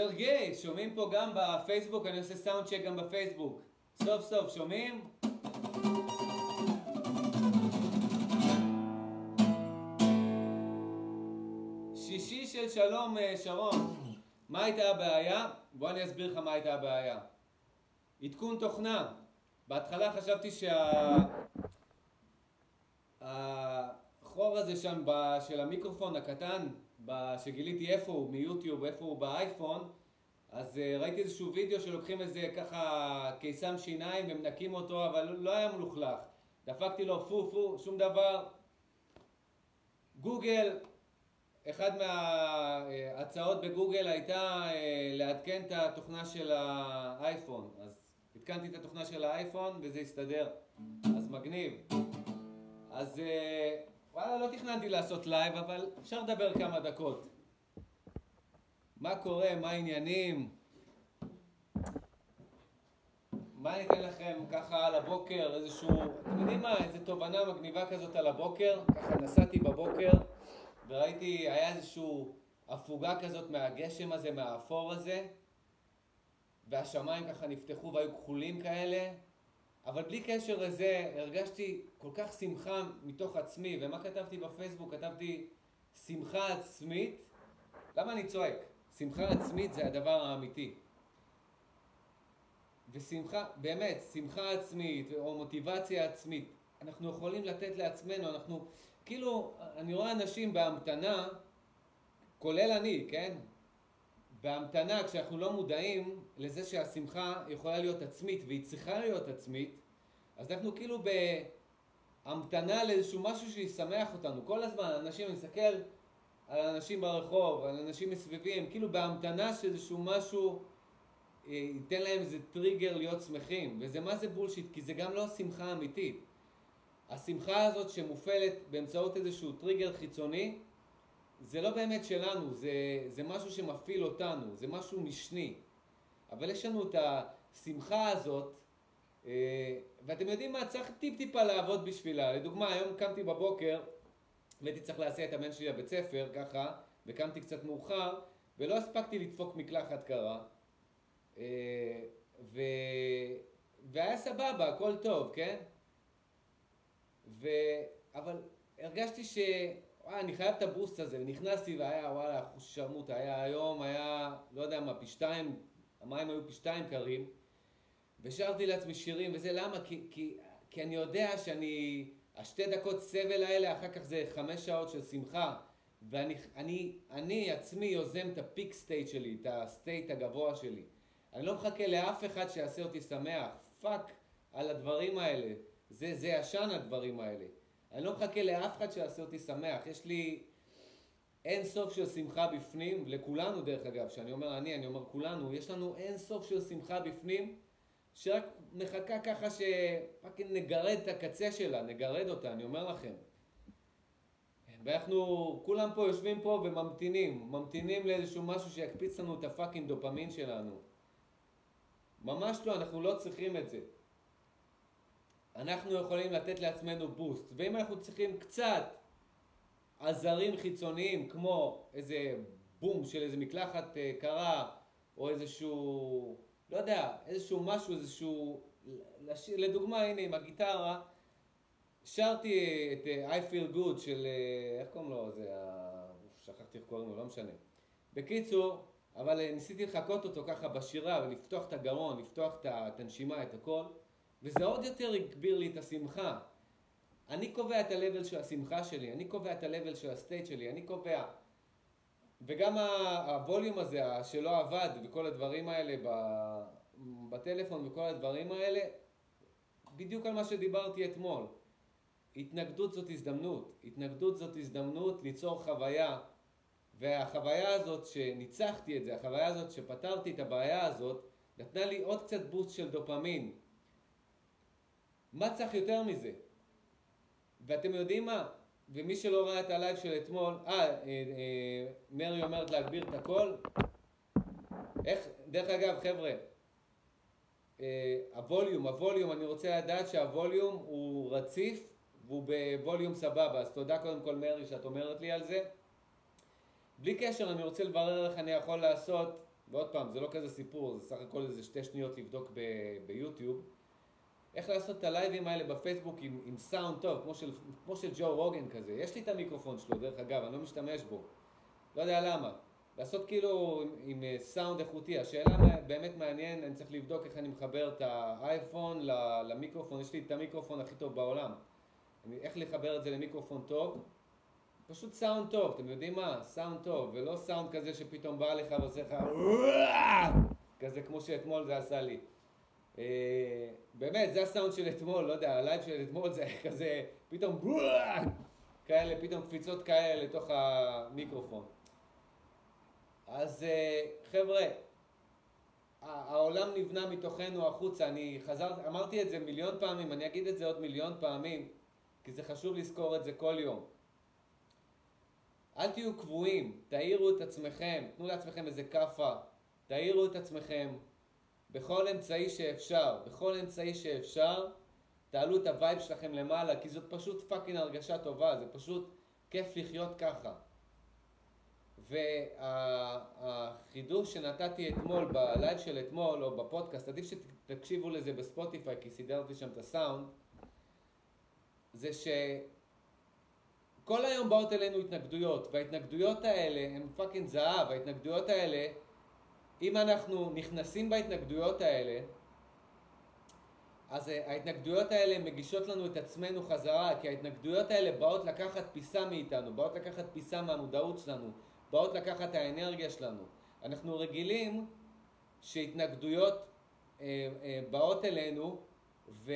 סרגי, שומעים פה גם בפייסבוק, אני עושה סאונד צ'ק גם בפייסבוק. סוף סוף, שומעים? שישי של שלום אה, שרון, מה הייתה הבעיה? בוא אני אסביר לך מה הייתה הבעיה. עדכון תוכנה. בהתחלה חשבתי שהחור הזה שם של המיקרופון הקטן, שגיליתי איפה הוא, מיוטיוב, איפה הוא באייפון, אז אה, ראיתי איזשהו וידאו שלוקחים איזה ככה קיסם שיניים ומנקים אותו, אבל לא היה מלוכלך. דפקתי לו פו פו, שום דבר. גוגל, אחד מההצעות בגוגל הייתה אה, לעדכן את התוכנה של האייפון. אז התקנתי את התוכנה של האייפון וזה הסתדר. אז מגניב. אז אה, וואלה, לא תכננתי לעשות לייב, אבל אפשר לדבר כמה דקות. מה קורה? מה העניינים? מה אני אתן לכם ככה על הבוקר, איזשהו, אתם יודעים מה, איזו תובנה מגניבה כזאת על הבוקר? ככה נסעתי בבוקר וראיתי, היה איזושהי הפוגה כזאת מהגשם הזה, מהאפור הזה, והשמיים ככה נפתחו והיו כחולים כאלה, אבל בלי קשר לזה הרגשתי כל כך שמחה מתוך עצמי, ומה כתבתי בפייסבוק? כתבתי שמחה עצמית. למה אני צועק? שמחה עצמית זה הדבר האמיתי. ושמחה, באמת, שמחה עצמית או מוטיבציה עצמית, אנחנו יכולים לתת לעצמנו, אנחנו, כאילו, אני רואה אנשים בהמתנה, כולל אני, כן? בהמתנה, כשאנחנו לא מודעים לזה שהשמחה יכולה להיות עצמית והיא צריכה להיות עצמית, אז אנחנו כאילו בהמתנה לאיזשהו משהו שישמח אותנו. כל הזמן, אנשים, אני מסתכל על אנשים ברחוב, על אנשים מסביבים, כאילו בהמתנה שאיזשהו משהו אה, ייתן להם איזה טריגר להיות שמחים. וזה מה זה bullshit? כי זה גם לא שמחה אמיתית. השמחה הזאת שמופעלת באמצעות איזשהו טריגר חיצוני, זה לא באמת שלנו, זה, זה משהו שמפעיל אותנו, זה משהו משני. אבל יש לנו את השמחה הזאת, אה, ואתם יודעים מה, צריך טיפ-טיפה לעבוד בשבילה. לדוגמה, היום קמתי בבוקר, והייתי צריך להסיע את הבן שלי לבית ספר, ככה, וקמתי קצת מאוחר, ולא הספקתי לדפוק מקלחת קרה. אה, ו... והיה סבבה, הכל טוב, כן? ו... אבל הרגשתי ש... וואי, אני חייב את הבוסט הזה, ונכנסתי והיה, וואלה, אחושרמוטה, היה היום, היה, לא יודע מה, פי שתיים, המים היו פי שתיים קרים, ושרתי לעצמי שירים, וזה למה? כי, כי, כי אני יודע שאני, השתי דקות סבל האלה, אחר כך זה חמש שעות של שמחה, ואני אני, אני עצמי יוזם את ה peak state שלי, את ה state הגבוה שלי. אני לא מחכה לאף אחד שיעשה אותי שמח, fuck על הדברים האלה, זה, זה ישן הדברים האלה. אני לא מחכה לאף אחד שיעשה אותי שמח. יש לי אין סוף של שמחה בפנים, לכולנו דרך אגב, כשאני אומר אני, אני אומר כולנו, יש לנו אין סוף של שמחה בפנים, שרק מחכה ככה ש fucking נגרד את הקצה שלה, נגרד אותה, אני אומר לכם. ואנחנו כולם פה יושבים פה וממתינים, ממתינים לאיזשהו משהו שיקפיץ לנו את ה fucking דופמין שלנו. ממש לא, אנחנו לא צריכים את זה. אנחנו יכולים לתת לעצמנו בוסט, ואם אנחנו צריכים קצת עזרים חיצוניים, כמו איזה בום של איזה מקלחת אה, קרה, או איזשהו, לא יודע, איזשהו משהו, איזשהו, לדוגמה, הנה עם הגיטרה, שרתי את אה, I feel good של, אה, איך קוראים לו, זה, שכחתי איך קוראים לו, לא משנה. בקיצור, אבל ניסיתי לחקות אותו ככה בשירה ולפתוח את הגרון, לפתוח את הנשימה, את הכל. וזה עוד יותר הגביר לי את השמחה. אני קובע את ה-level של השמחה שלי, אני קובע את ה-level של הסטייט שלי, אני קובע. וגם הווליום הזה שלא עבד וכל הדברים האלה בטלפון וכל הדברים האלה, בדיוק על מה שדיברתי אתמול. התנגדות זאת הזדמנות, התנגדות זאת הזדמנות ליצור חוויה והחוויה הזאת שניצחתי את זה, החוויה הזאת שפתרתי את הבעיה הזאת, נתנה לי עוד קצת בוסט של דופמין, מה צריך יותר מזה? ואתם יודעים מה? ומי שלא ראה את הלייב של אתמול, אה, אה, אה, מרי אומרת להגביר את הקול. איך, דרך אגב, חבר'ה, אה, הווליום, הווליום, אני רוצה לדעת שהווליום הוא רציף והוא בווליום סבבה, אז תודה קודם כל מרי שאת אומרת לי על זה. בלי קשר, אני רוצה לברר איך אני יכול לעשות ועוד פעם, זה לא כזה סיפור, זה סך הכל איזה שתי שניות לבדוק ביוטיוב. איך לעשות את הלייבים האלה בפייסבוק עם, עם סאונד טוב, כמו של, כמו של ג'ו רוגן כזה. יש לי את המיקרופון שלו, דרך אגב, אני לא משתמש בו. לא יודע למה. לעשות כאילו עם, עם אה, סאונד איכותי. השאלה באמת מעניין, אני צריך לבדוק איך אני מחבר את האייפון למיקרופון. יש לי את המיקרופון הכי טוב בעולם. אני, איך לחבר את זה למיקרופון טוב? פשוט סאונד טוב, אתם יודעים מה? סאונד טוב, ולא סאונד כזה שפתאום בא לך ועושה לך כזה כמו שאתמול זה עשה לי. אה, באמת, זה הסאונד של אתמול, לא יודע, הלייב של אתמול זה כזה, פתאום כאלה, פתאום קפיצות כאלה לתוך המיקרופון. אז אה, חבר'ה, העולם נבנה מתוכנו החוצה, אני חוזר, אמרתי את זה מיליון פעמים, אני אגיד את זה עוד מיליון פעמים, כי זה חשוב לזכור את זה כל יום. אל תהיו כבויים, תעירו את עצמכם, תנו לעצמכם איזה כאפה, תעירו את עצמכם בכל אמצעי שאפשר, בכל אמצעי שאפשר, תעלו את ה vibe שלכם למעלה, כי זאת פשוט fucking הרגשה טובה, זה פשוט כיף לחיות ככה. והחידוש שנתתי אתמול, בלייב של אתמול, או בפודקאסט, עדיף שתקשיבו לזה בספוטיפיי, כי סידרתי שם את הסאונד, זה ש... כל היום באות אלינו התנגדויות, וההתנגדויות האלה הן fucking זהב, ההתנגדויות האלה, אם אנחנו נכנסים בהתנגדויות האלה, אז ההתנגדויות האלה מגישות לנו את עצמנו חזרה, כי ההתנגדויות האלה באות לקחת פיסה מאיתנו, באות לקחת פיסה מהמודעות שלנו, באות לקחת האנרגיה שלנו. אנחנו רגילים שהתנגדויות אה, אה, באות אלינו, ו...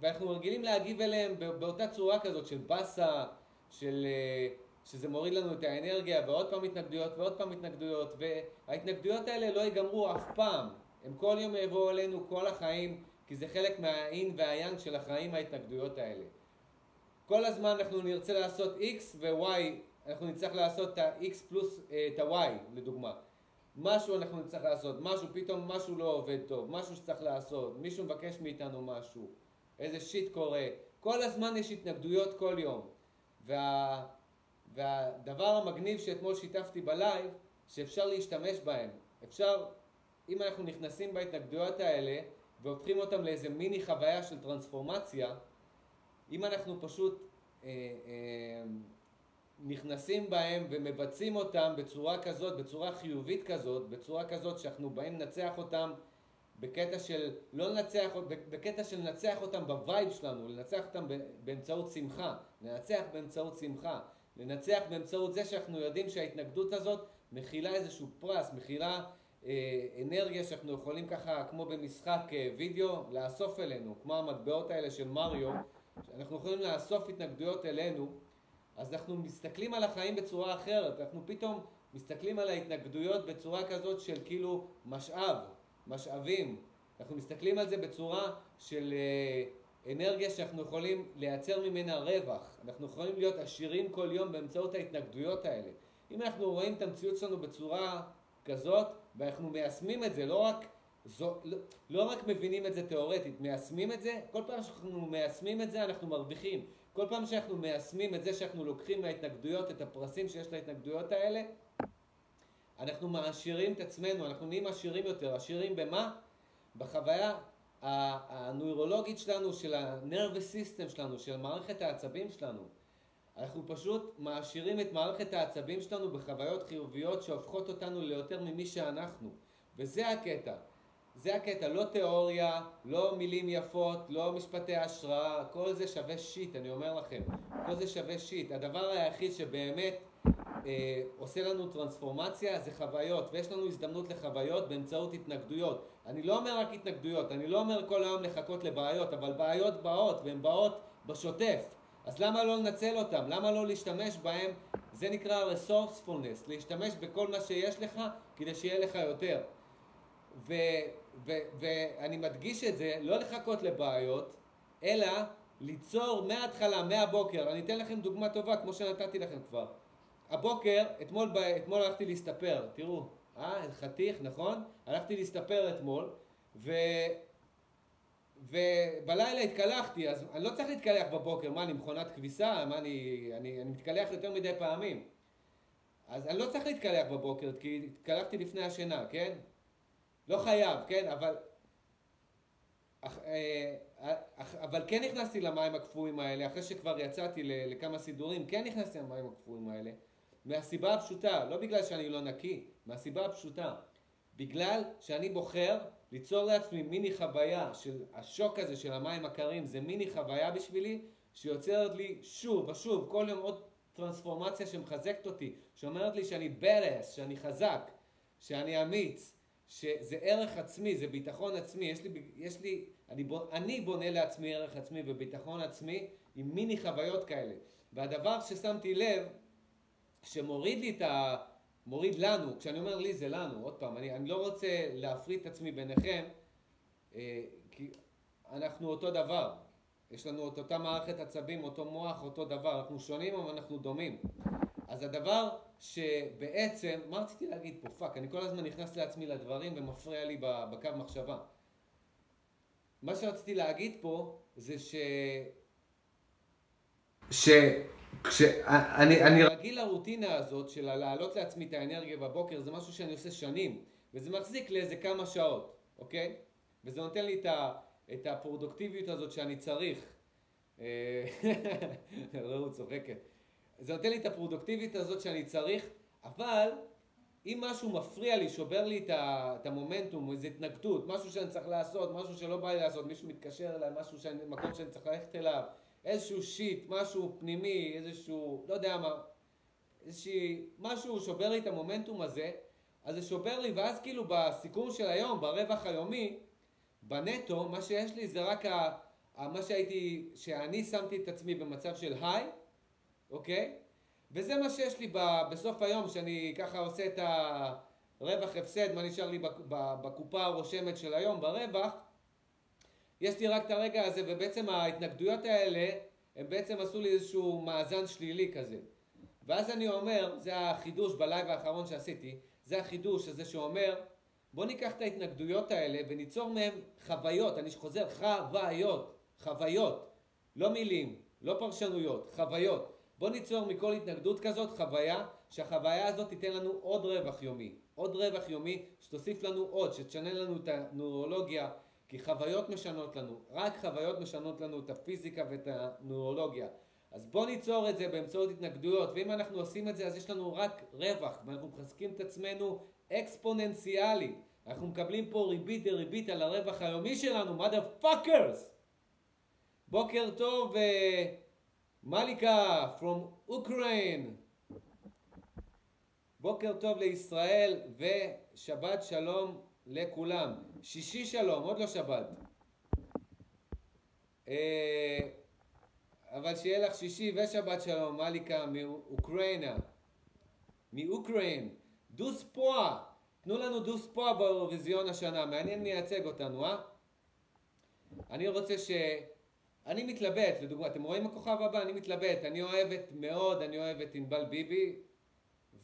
ואנחנו רגילים להגיב אליהם באותה צורה כזאת של באסה, של, אה, שזה מוריד לנו את האנרגיה, ועוד פעם התנגדויות ועוד פעם התנגדויות, וההתנגדויות האלה לא ייגמרו אף פעם. הם כל יום יבואו אלינו כל החיים, כי זה חלק מהאין והיאנג של החיים ההתנגדויות האלה. כל הזמן אנחנו נרצה לעשות x ו-y, אנחנו נצטרך לעשות את ה-x פלוס אה, את ה-y, לדוגמה. משהו אנחנו נצטרך לעשות, משהו, פתאום משהו לא עובד טוב, משהו שצריך לעשות, מישהו מבקש מאיתנו משהו. איזה שיט קורה. כל הזמן יש התנגדויות כל יום. וה, והדבר המגניב שאתמול שיתפתי בלייב, שאפשר להשתמש בהם. אפשר, אם אנחנו נכנסים בהתנגדויות האלה, והופכים אותם לאיזה מיני חוויה של טרנספורמציה, אם אנחנו פשוט אה, אה, נכנסים בהם ומבצעים אותם בצורה כזאת, בצורה חיובית כזאת, בצורה כזאת שאנחנו באים לנצח אותם בקטע של לא לנצח, בקטע של לנצח אותם ב vibe שלנו, לנצח אותם באמצעות שמחה, לנצח באמצעות שמחה, לנצח באמצעות זה שאנחנו יודעים שההתנגדות הזאת מכילה איזשהו פרס, מכילה אה, אנרגיה שאנחנו יכולים ככה, כמו במשחק אה, וידאו, לאסוף אלינו, כמו המטבעות האלה של מריו, אנחנו יכולים לאסוף התנגדויות אלינו, אז אנחנו מסתכלים על החיים בצורה אחרת, אנחנו פתאום מסתכלים על ההתנגדויות בצורה כזאת של כאילו משאב, משאבים. אנחנו מסתכלים על זה בצורה של אה, אנרגיה שאנחנו יכולים לייצר ממנה רווח. אנחנו יכולים להיות עשירים כל יום באמצעות ההתנגדויות האלה. אם אנחנו רואים את המציאות שלנו בצורה כזאת, ואנחנו מיישמים את זה, לא רק, זו, לא, לא רק מבינים את זה תיאורטית, מיישמים את זה, כל פעם שאנחנו מיישמים את זה אנחנו מרוויחים. כל פעם שאנחנו מיישמים את זה שאנחנו לוקחים מההתנגדויות את הפרסים שיש להתנגדויות האלה, אנחנו מעשירים את עצמנו, אנחנו נהיים עשירים יותר. עשירים במה? בחוויה הנוירולוגית שלנו, של ה-nervous system שלנו, של מערכת העצבים שלנו. אנחנו פשוט מעשירים את מערכת העצבים שלנו בחוויות חיוביות שהופכות אותנו ליותר ממי שאנחנו. וזה הקטע. זה הקטע, לא תיאוריה, לא מילים יפות, לא משפטי השראה, כל זה שווה שיט, אני אומר לכם. כל זה שווה שיט. הדבר היחיד שבאמת אה, עושה לנו טרנספורמציה זה חוויות, ויש לנו הזדמנות לחוויות באמצעות התנגדויות. אני לא אומר רק התנגדויות, אני לא אומר כל היום לחכות לבעיות, אבל בעיות באות, והן באות בשוטף. אז למה לא לנצל אותן? למה לא להשתמש בהן? זה נקרא resourcefulness, להשתמש בכל מה שיש לך כדי שיהיה לך יותר. ואני מדגיש את זה, לא לחכות לבעיות, אלא ליצור מההתחלה, מהבוקר. אני אתן לכם דוגמה טובה, כמו שנתתי לכם כבר. הבוקר, אתמול, אתמול הלכתי להסתפר, תראו, אה, חתיך, נכון? הלכתי להסתפר אתמול, ו... ובלילה התקלחתי, אז אני לא צריך להתקלח בבוקר, מה, אני מכונת כביסה? מה, אני, אני, אני מתקלח יותר מדי פעמים. אז אני לא צריך להתקלח בבוקר, כי התקלחתי לפני השינה, כן? לא חייב, כן? אבל... אה, אבל כן נכנסתי למים הקפואים האלה, אחרי שכבר יצאתי לכמה סידורים, כן נכנסתי למים הקפואים האלה, מהסיבה הפשוטה, לא בגלל שאני לא נקי, מהסיבה הפשוטה, בגלל שאני בוחר ליצור לעצמי מיני חוויה של השוק הזה של המים הקרים, זה מיני חוויה בשבילי, שיוצרת לי שוב ושוב, כל יום עוד טרנספורמציה שמחזקת אותי, שאומרת לי שאני בלס, שאני חזק, שאני אמיץ, שזה ערך עצמי, זה ביטחון עצמי, יש לי, יש לי אני, אני בונה לעצמי ערך עצמי וביטחון עצמי עם מיני חוויות כאלה. והדבר ששמתי לב, שמוריד לי את ה... מוריד לנו, כשאני אומר לי זה לנו, עוד פעם, אני, אני לא רוצה להפריד את עצמי ביניכם, אה, כי אנחנו אותו דבר. יש לנו את אותה מערכת עצבים, אותו מוח, אותו דבר. אנחנו שונים אבל אנחנו דומים. אז הדבר שבעצם, מה רציתי להגיד פה? fuck, אני כל הזמן נכנס לעצמי לדברים ומפריע לי בקו מחשבה. מה שרציתי להגיד פה זה ש... ש... כשאני אני רגיל לרוטינה הזאת של להעלות לעצמי את האנרגיה בבוקר, זה משהו שאני עושה שנים, וזה מחזיק לאיזה כמה שעות, אוקיי? וזה נותן לי את, ה, את הפרודוקטיביות הזאת שאני צריך. אה, רעות צוחקת. זה נותן לי את הפרודוקטיביות הזאת שאני צריך, אבל אם משהו מפריע לי, שובר לי את, ה, את המומנטום, איזו התנגדות, משהו שאני צריך לעשות, משהו שלא בא לי לעשות, מישהו מתקשר אליי, משהו שאני, מקום שאני צריך ללכת אליו, איזשהו שיט, משהו פנימי, איזשהו, לא יודע מה, איזשהי, משהו שובר לי את המומנטום הזה, אז זה שובר לי, ואז כאילו בסיכום של היום, ברווח היומי, בנטו, מה שיש לי זה רק ה, ה, מה שהייתי, שאני שמתי את עצמי במצב של היי, אוקיי? וזה מה שיש לי בסוף היום, שאני ככה עושה את הרווח הפסד, מה נשאר לי בקופה הרושמת של היום, ברווח, יש לי רק את הרגע הזה, ובעצם ההתנגדויות האלה, הם בעצם עשו לי איזשהו מאזן שלילי כזה. ואז אני אומר, זה החידוש בלייב האחרון שעשיתי, זה החידוש הזה שאומר, בוא ניקח את ההתנגדויות האלה וניצור מהם חוויות, אני חוזר, חוויות, חוויות, לא מילים, לא פרשנויות, חוויות. בוא ניצור מכל התנגדות כזאת חוויה, שהחוויה הזאת תיתן לנו עוד רווח יומי. עוד רווח יומי שתוסיף לנו עוד, שתשנה לנו את הנורולוגיה, כי חוויות משנות לנו, רק חוויות משנות לנו את הפיזיקה ואת הנורולוגיה. אז בוא ניצור את זה באמצעות התנגדויות, ואם אנחנו עושים את זה אז יש לנו רק רווח, ואנחנו מחזקים את עצמנו אקספוננציאלי. אנחנו מקבלים פה ריבית דריבית על הרווח היומי שלנו, mother fuckers! בוקר טוב, מליקה from Ukraine. בוקר טוב לישראל ושבת שלום לכולם. שישי שלום, עוד לא שבת. אה, אבל שיהיה לך שישי ושבת שלום, מליקה מאוקראינה. מאוקראין. דוס פואה. תנו לנו דוס פואה באירוויזיון השנה. מעניין מי ייצג אותנו, אה? אני רוצה ש... אני מתלבט, לדוגמה, אתם רואים הכוכב הבא? אני מתלבט. אני אוהבת מאוד, אני אוהבת ענבל ביבי.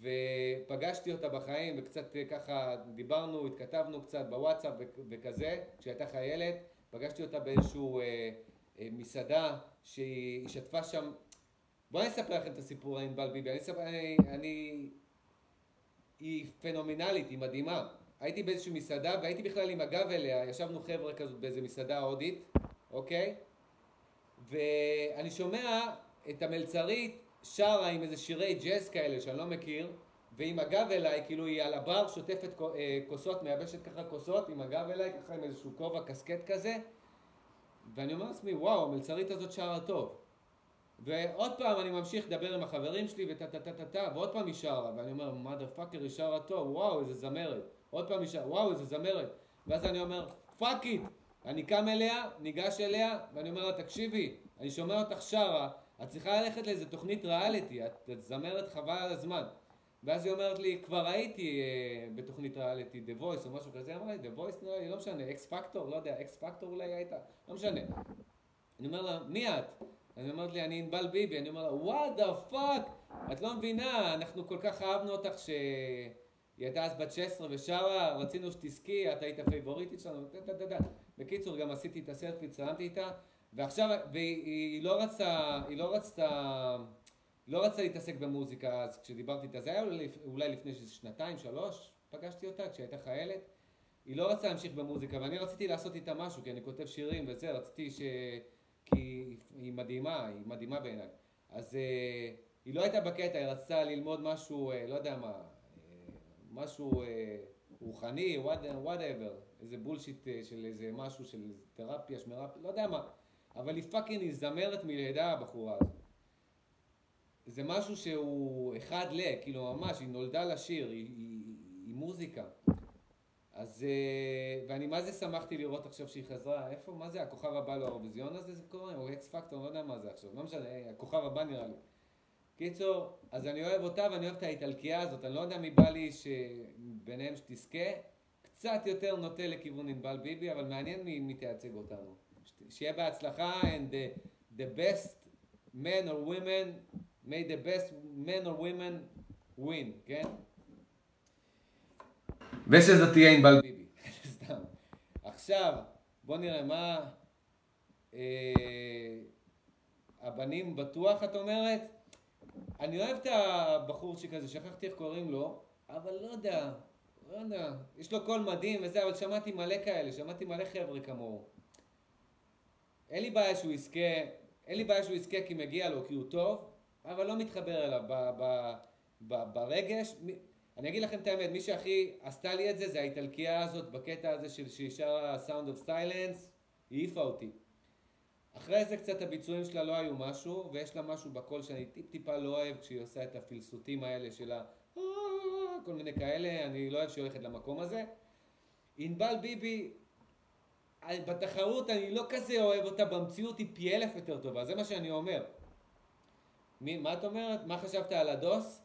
ופגשתי אותה בחיים וקצת אה, ככה דיברנו, התכתבנו קצת בוואטסאפ וכזה, כשהייתה חיילת, פגשתי אותה באיזשהו אה, אה, מסעדה שהיא שתפה שם, בואי אני אספר לכם את הסיפור על ענבל ביבי, אני, אספר, אני, אני, היא פנומנלית, היא מדהימה, הייתי באיזושהי מסעדה והייתי בכלל עם הגב אליה, ישבנו חבר'ה כזאת באיזו מסעדה הודית, אוקיי? ואני שומע את המלצרית שרה עם איזה שירי ג'אז כאלה שאני לא מכיר, ועם הגב אליי, כאילו היא על הבר שוטפת אה, כוסות, מייבשת ככה כוסות, עם הגב אליי, ככה עם איזשהו כובע קסקט כזה, ואני אומר לעצמי, וואו, המלצרית הזאת שרה טוב. ועוד פעם אני ממשיך לדבר עם החברים שלי וטה טה טה טה טה, ועוד פעם היא שרה, ואני אומר, mother fucker, היא שרה טוב, וואו, איזה זמרת. עוד פעם היא שרה, וואו, איזה זמרת. ואז אני אומר, fuck it. אני קם אליה, ניגש אליה, ואני אומר לה, תקשיבי, אני שומע אותך שרה, את צריכה ללכת לאיזה תוכנית ריאליטי, את, את זמרת חבל על הזמן. ואז היא אומרת לי, כבר הייתי אה, בתוכנית ריאליטי, The Voice או משהו כזה, היא אמרה לי, The Voice נראה לי, לא משנה, אקס פקטור, לא יודע, אקס פקטור אולי הייתה, לא משנה. אני אומר לה, מי את? אני אומרת לי, אני ענבל ביבי, אני אומר לה, what the fuck, את לא מבינה, אנחנו כל כך אהבנו אותך ש... היא הייתה אז בת 16 ושרה, רצינו שתזכי, את היית הפייבוריטית שלנו, בקיצור, גם עשיתי את הסלפי, צלמתי איתה, ועכשיו, והיא לא רצתה, היא לא רצתה לא רצה להתעסק במוזיקה אז כשדיברתי איתה, זה היה אולי לפני שנתיים, שלוש, פגשתי אותה כשהייתה חיילת. היא לא רצתה להמשיך במוזיקה, ואני רציתי לעשות איתה משהו, כי אני כותב שירים וזה, רציתי ש... כי היא מדהימה, היא מדהימה בעיניי. אז אה, היא לא הייתה בקטע, היא רצתה ללמוד משהו, אה, לא יודע מה, אה, משהו אה, רוחני, whatever, איזה bullshit אה, של איזה משהו, של תרפיה, שמירה, לא יודע מה. אבל היא fucking, היא זמרת מלידה, הבחורה הזאת. זה משהו שהוא אחד ל, כאילו ממש, היא נולדה לשיר, היא, היא, היא מוזיקה. אז, אה, ואני מה זה שמחתי לראות עכשיו שהיא חזרה, איפה, מה זה, הכוכב הבא לאירוויזיון הזה זה קורה, או אקס פקטור, לא יודע מה זה עכשיו, לא משנה, הכוכב הבא נראה לי. קיצור, אז אני אוהב אותה ואני אוהב את האיטלקייה הזאת, אני לא יודע מי בא לי שביניהם שתזכה, קצת יותר נוטה לכיוון ענבל ביבי, אבל מעניין מי, מי תייצג אותנו. שיהיה בהצלחה, and the, the best men or women, may the best men or women win, כן? ושזאת תהיה ענבל ביבי, סתם. עכשיו, בוא נראה מה... אה, הבנים בטוח, את אומרת? אני אוהב את הבחור שכזה, שכחתי איך קוראים לו, אבל לא יודע, לא יודע. יש לו קול מדהים וזה, אבל שמעתי מלא כאלה, שמעתי מלא חבר'ה כמוהו. אין לי בעיה שהוא יזכה, אין לי בעיה שהוא יזכה כי מגיע לו, כי הוא טוב, אבל לא מתחבר אליו ב, ב, ב, ברגש. אני אגיד לכם את האמת, מי שהכי עשתה לי את זה, זה האיטלקייה הזאת, בקטע הזה של שהיא שרה Sound of Silence, היא העיפה אותי. אחרי זה קצת הביצועים שלה לא היו משהו, ויש לה משהו בקול שאני טיפ טיפה לא אוהב כשהיא עושה את הפלסוטים האלה שלה, כל מיני כאלה, אני לא אוהב שהיא הולכת למקום הזה. ענבל ביבי, בתחרות אני לא כזה אוהב אותה, במציאות היא פי אלף יותר טובה, זה מה שאני אומר. מי, מה את אומרת? מה חשבת על הדוס?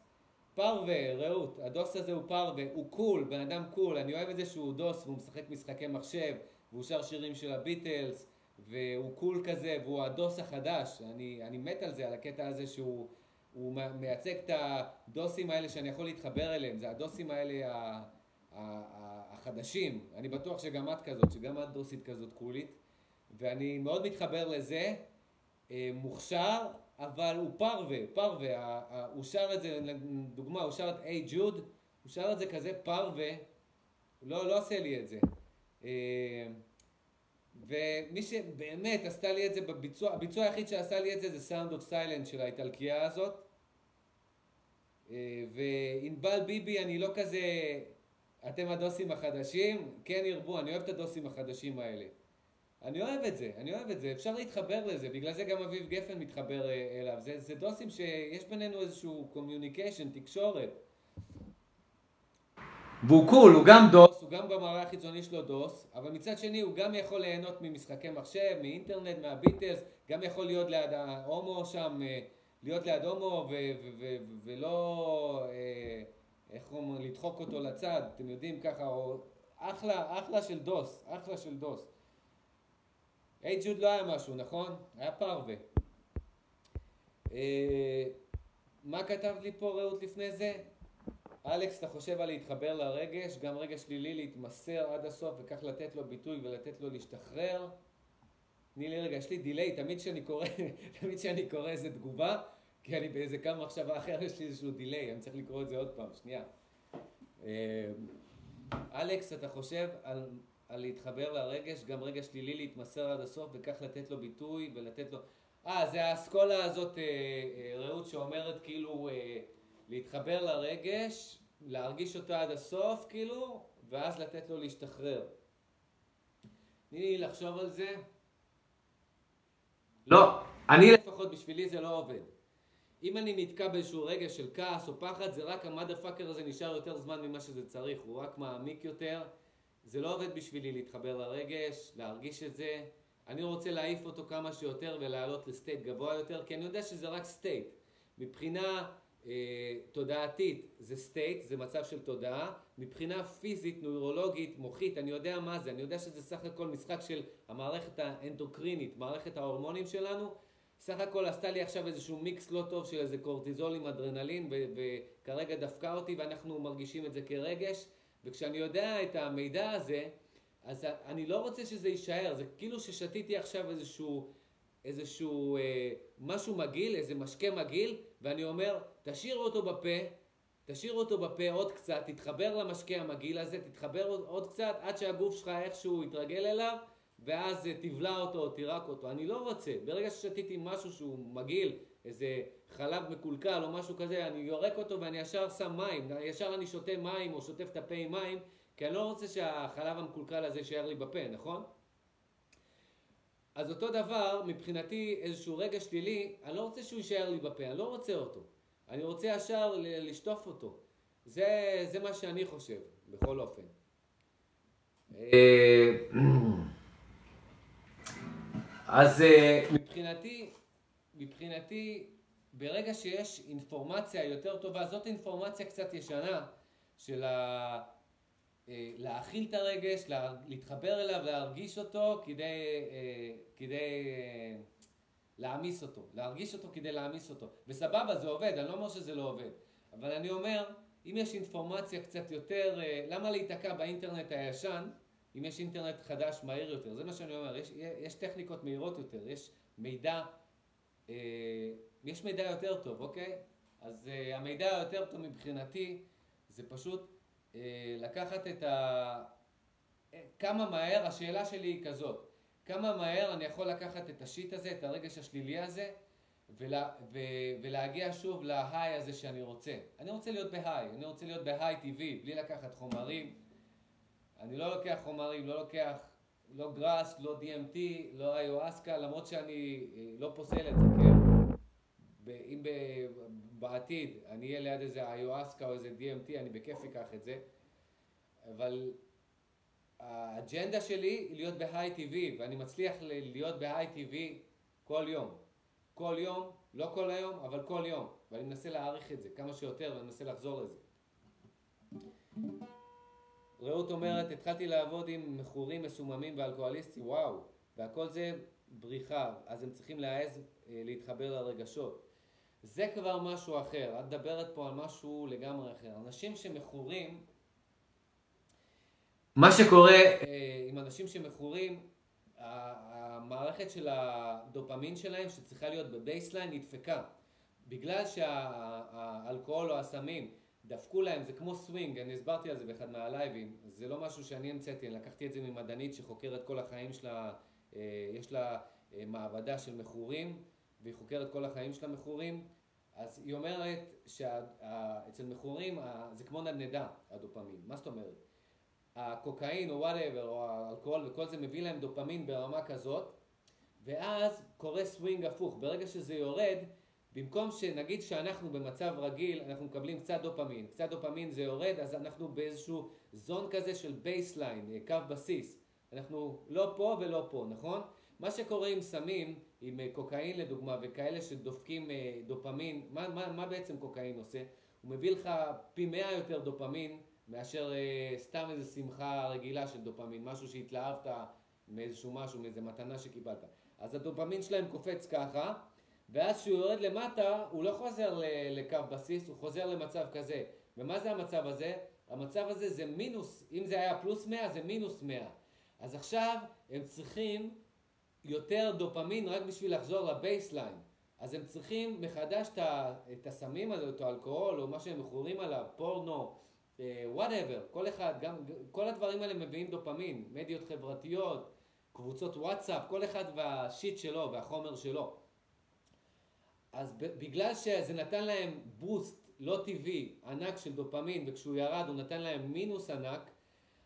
פרווה, רעות, הדוס הזה הוא פרווה, הוא cool, בן אדם cool, אני אוהב את זה שהוא דוס והוא משחק משחקי מחשב, והוא שר שירים של הביטלס, והוא קול כזה, והוא הדוס החדש, אני, אני מת על זה, על הקטע הזה שהוא מייצג את הדוסים האלה שאני יכול להתחבר אליהם, זה הדוסים האלה ה, ה, החדשים, אני בטוח שגם את כזאת, שגם את דוסית כזאת קולית, ואני מאוד מתחבר לזה, אה, מוכשר, אבל הוא פרווה, פרווה, הוא שר את זה, לדוגמה, הוא שר את היי ג'וד, הוא שר את זה כזה פרווה, לא, לא עושה לי את זה. אה, ומי שבאמת עשתה לי את זה בביצוע, הביצוע היחיד שעשה לי את זה זה Sound of Silence של האיטלקייה הזאת. אה, וענבל ביבי אני לא כזה, אתם הדוסים החדשים, כן ירבו, אני אוהב את הדוסים החדשים האלה. אני אוהב את זה, אני אוהב את זה, אפשר להתחבר לזה, בגלל זה גם אביב גפן מתחבר אה, אליו. זה, זה דוסים שיש בינינו איזשהו communication, תקשורת. והוא קול, הוא גם דוס, הוא גם במראה החיצוני שלו דוס, אבל מצד שני הוא גם יכול ליהנות ממשחקי מחשב, מאינטרנט, מהביטלס, גם יכול להיות ליד ההומו שם, אה, להיות ליד הומו ולא, אה, איך אומרים, לדחוק אותו לצד, אתם יודעים ככה, או אחלה, אחלה של דוס, אחלה של דוס. היי ג'וד לא היה משהו, נכון? היה פרווה. אה, מה כתבת לי פה רעות לפני זה? אלכס, אתה חושב על להתחבר לרגש, גם רגש שלילי, להתמסר עד הסוף וכך לתת לו ביטוי ולתת לו להשתחרר. תני לי רגע, יש לי דיליי, תמיד כשאני קורא, תמיד כשאני קורא איזה תגובה, כי אני באיזה קו מחשבה אחר, יש לי איזשהו דיליי, אני צריך לקרוא את זה עוד פעם, שנייה. אה, אלכס, אתה חושב על, על להתחבר לרגש, גם רגש שלילי, להתמסר עד הסוף וכך לתת לו ביטוי ולתת לו... אה, זה האסכולה הזאת, אה, אה, רעות, שאומרת כאילו... להתחבר לרגש, להרגיש אותו עד הסוף, כאילו, ואז לתת לו להשתחרר. תני לי לחשוב על זה. לא, אני לפחות בשבילי זה לא עובד. אם אני נתקע באיזשהו רגע של כעס או פחד, זה רק המאדר פאקר הזה נשאר יותר זמן ממה שזה צריך, הוא רק מעמיק יותר. זה לא עובד בשבילי להתחבר לרגש, להרגיש את זה. אני רוצה להעיף אותו כמה שיותר ולעלות ל state גבוה יותר, כי אני יודע שזה רק state. מבחינה אה, תודעתית זה state, זה מצב של תודעה, מבחינה פיזית, נוירולוגית, מוחית, אני יודע מה זה, אני יודע שזה סך הכל משחק של המערכת האנדוקרינית, מערכת ההורמונים שלנו, סך הכל עשתה לי עכשיו איזשהו מיקס לא טוב של איזה קורטיזול עם אדרנלין וכרגע דפקה אותי ואנחנו מרגישים את זה כרגש. וכשאני יודע את המידע הזה אז אני לא רוצה שזה יישאר, זה כאילו ששתיתי עכשיו איזשהו איזשהו אה, משהו מגעיל, איזה משקה מגעיל, ואני אומר, תשאיר אותו בפה, תשאיר אותו בפה עוד קצת, תתחבר למשקה המגעיל הזה, תתחבר עוד, קצת, עד שהגוף שלך איכשהו יתרגל אליו, ואז אה, תבלע אותו, תירק אותו. אני לא רוצה. ברגע ששתיתי משהו שהוא מגעיל, איזה חלב מקולקל או משהו כזה, אני יורק אותו ואני ישר שם מים, ישר אני שותה מים או שוטף את הפה עם מים, כי אני לא רוצה שהחלב המקולקל הזה יישאר לי בפה, נכון? אז אותו דבר, מבחינתי איזשהו רגע שלילי, אני לא רוצה שהוא יישאר לי בפה, אני לא רוצה אותו. אני רוצה ישר לשטוף אותו. זה, זה מה שאני חושב, בכל אופן. אז אה, מבחינתי, מבחינתי, ברגע שיש אינפורמציה יותר טובה, זאת אינפורמציה קצת ישנה של ה... אה, להכיל את הרגש, להתחבר אליו, להרגיש אותו כדי, אה, כדי להעמיס אותו, להרגיש אותו כדי להעמיס אותו. וסבבה, זה עובד, אני לא אומר שזה לא עובד, אבל אני אומר, אם יש אינפורמציה קצת יותר, למה להיתקע באינטרנט הישן, אם יש אינטרנט חדש מהיר יותר? זה מה שאני אומר, יש, יש טכניקות מהירות יותר, יש מידע, יש מידע יותר טוב, אוקיי? אז המידע היותר טוב מבחינתי זה פשוט אה, לקחת את ה... אה, כמה מהר, השאלה שלי היא כזאת, כמה מהר אני יכול לקחת את השיט הזה, את הרגש השלילי הזה, ולה, ו, ולהגיע שוב להיי הזה שאני רוצה. אני רוצה להיות בהיי, אני רוצה להיות בהיי טבעי, בלי לקחת חומרים. אני לא לוקח חומרים, לא לוקח לא גראס, לא DMT, לא איואסקה, למרות שאני אה, לא פוסל את זה, כן? אם בעתיד אני אהיה ליד איזה איואסקה או איזה DMT, אני בכיף אקח את זה. אבל האג'נדה שלי היא להיות בהיי טבעי, ואני מצליח להיות בהיי טבעי כל יום. כל יום, לא כל היום, אבל כל יום. ואני מנסה להעריך את זה כמה שיותר, ואני מנסה לחזור לזה. רעות אומרת, התחלתי לעבוד עם מכורים מסוממים ואלכוהוליסטים, וואו, והכל זה בריחה, אז הם צריכים להעז אה, להתחבר לרגשות. זה כבר משהו אחר, את מדברת פה על משהו לגמרי אחר. אנשים שמכורים, מה שקורה אה, עם אנשים שמכורים, המערכת של הדופמין שלהם שצריכה להיות ב baseline נדפקה. בגלל שהאלכוהול או הסמים דפקו להם, זה כמו סווינג, אני הסברתי על זה באחד מהלייבים, זה לא משהו שאני המצאתי, אני לקחתי את זה ממדענית שחוקרת כל החיים שלה, אה, יש לה אה, מעבדה של מכורים והיא חוקרת כל החיים של המכורים, אז היא אומרת שאצל מכורים זה כמו נדנדה, הדופמין. מה זאת אומרת? הקוקאין או whatever או האלכוהול וכל זה מביא להם דופמין ברמה כזאת, ואז קורה סווינג הפוך. ברגע שזה יורד, במקום שנגיד שאנחנו במצב רגיל, אנחנו מקבלים קצת דופמין, קצת דופמין זה יורד, אז אנחנו באיזשהו zone כזה של baseline, קו בסיס. אנחנו לא פה ולא פה, נכון? מה שקורה עם סמים, עם אה, קוקאין לדוגמה, וכאלה שדופקים אה, דופמין, מה, מה, מה בעצם קוקאין עושה? הוא מביא לך פי מאה יותר דופמין מאשר אה, סתם איזו שמחה רגילה של דופמין, משהו שהתלהבת מאיזשהו משהו, מאיזו מתנה שקיבלת. אז הדופמין שלהם קופץ ככה, ואז כשהוא יורד למטה, הוא לא חוזר לקו בסיס, הוא חוזר למצב כזה. ומה זה המצב הזה? המצב הזה זה מינוס, אם זה היה פלוס 100 זה מינוס 100. אז עכשיו הם צריכים יותר דופמין רק בשביל לחזור ל baseline. אז הם צריכים מחדש את הסמים הזה, את האלכוהול, או מה שהם מכורים עליו, פורנו, whatever, uh, כל אחד, גם, כל הדברים האלה מביאים דופמין, מדיות חברתיות, קבוצות וואטסאפ, כל אחד והשיט שלו והחומר שלו. אז בגלל שזה נתן להם בוסט לא טבעי, ענק של דופמין, וכשהוא ירד הוא נתן להם מינוס ענק,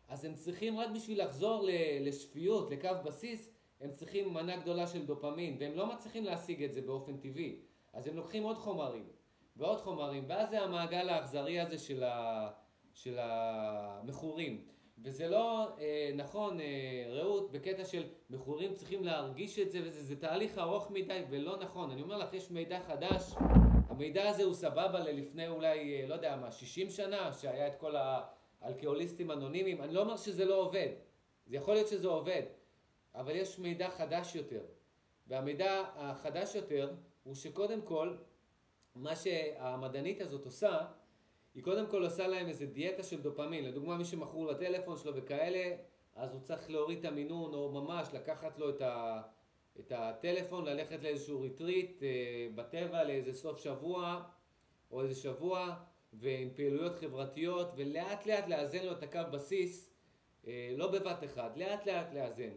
אז הם צריכים רק בשביל לחזור לשפיות, לקו בסיס, הם צריכים מנה גדולה של דופמין, והם לא מצליחים להשיג את זה באופן טבעי. אז הם לוקחים עוד חומרים, ועוד חומרים, ואז זה המעגל האכזרי הזה של, ה, של המכורים. וזה לא אה, נכון, אה, רעות, בקטע של מכורים צריכים להרגיש את זה, וזה זה תהליך ארוך מדי ולא נכון. אני אומר לך, יש מידע חדש, המידע הזה הוא סבבה ללפני אולי, אה, לא יודע מה, 60 שנה, שהיה את כל האלכוהוליסטים אנונימיים. אני לא אומר שזה לא עובד, זה יכול להיות שזה עובד. אבל יש מידע חדש יותר. והמידע החדש יותר הוא שקודם כל, מה שהמדענית הזאת עושה, היא קודם כל עושה להם איזה דיאטה של דופמין. לדוגמה, מי שמכור לטלפון שלו וכאלה, אז הוא צריך להוריד את המינון, או ממש לקחת לו את, ה, את הטלפון, ללכת לאיזשהו ריטריט אה, בטבע לאיזה סוף שבוע או איזה שבוע ועם פעילויות חברתיות ולאט לאט לאזן לו את הקו בסיס, אה, לא בבת אחת, לאט לאט לאזן.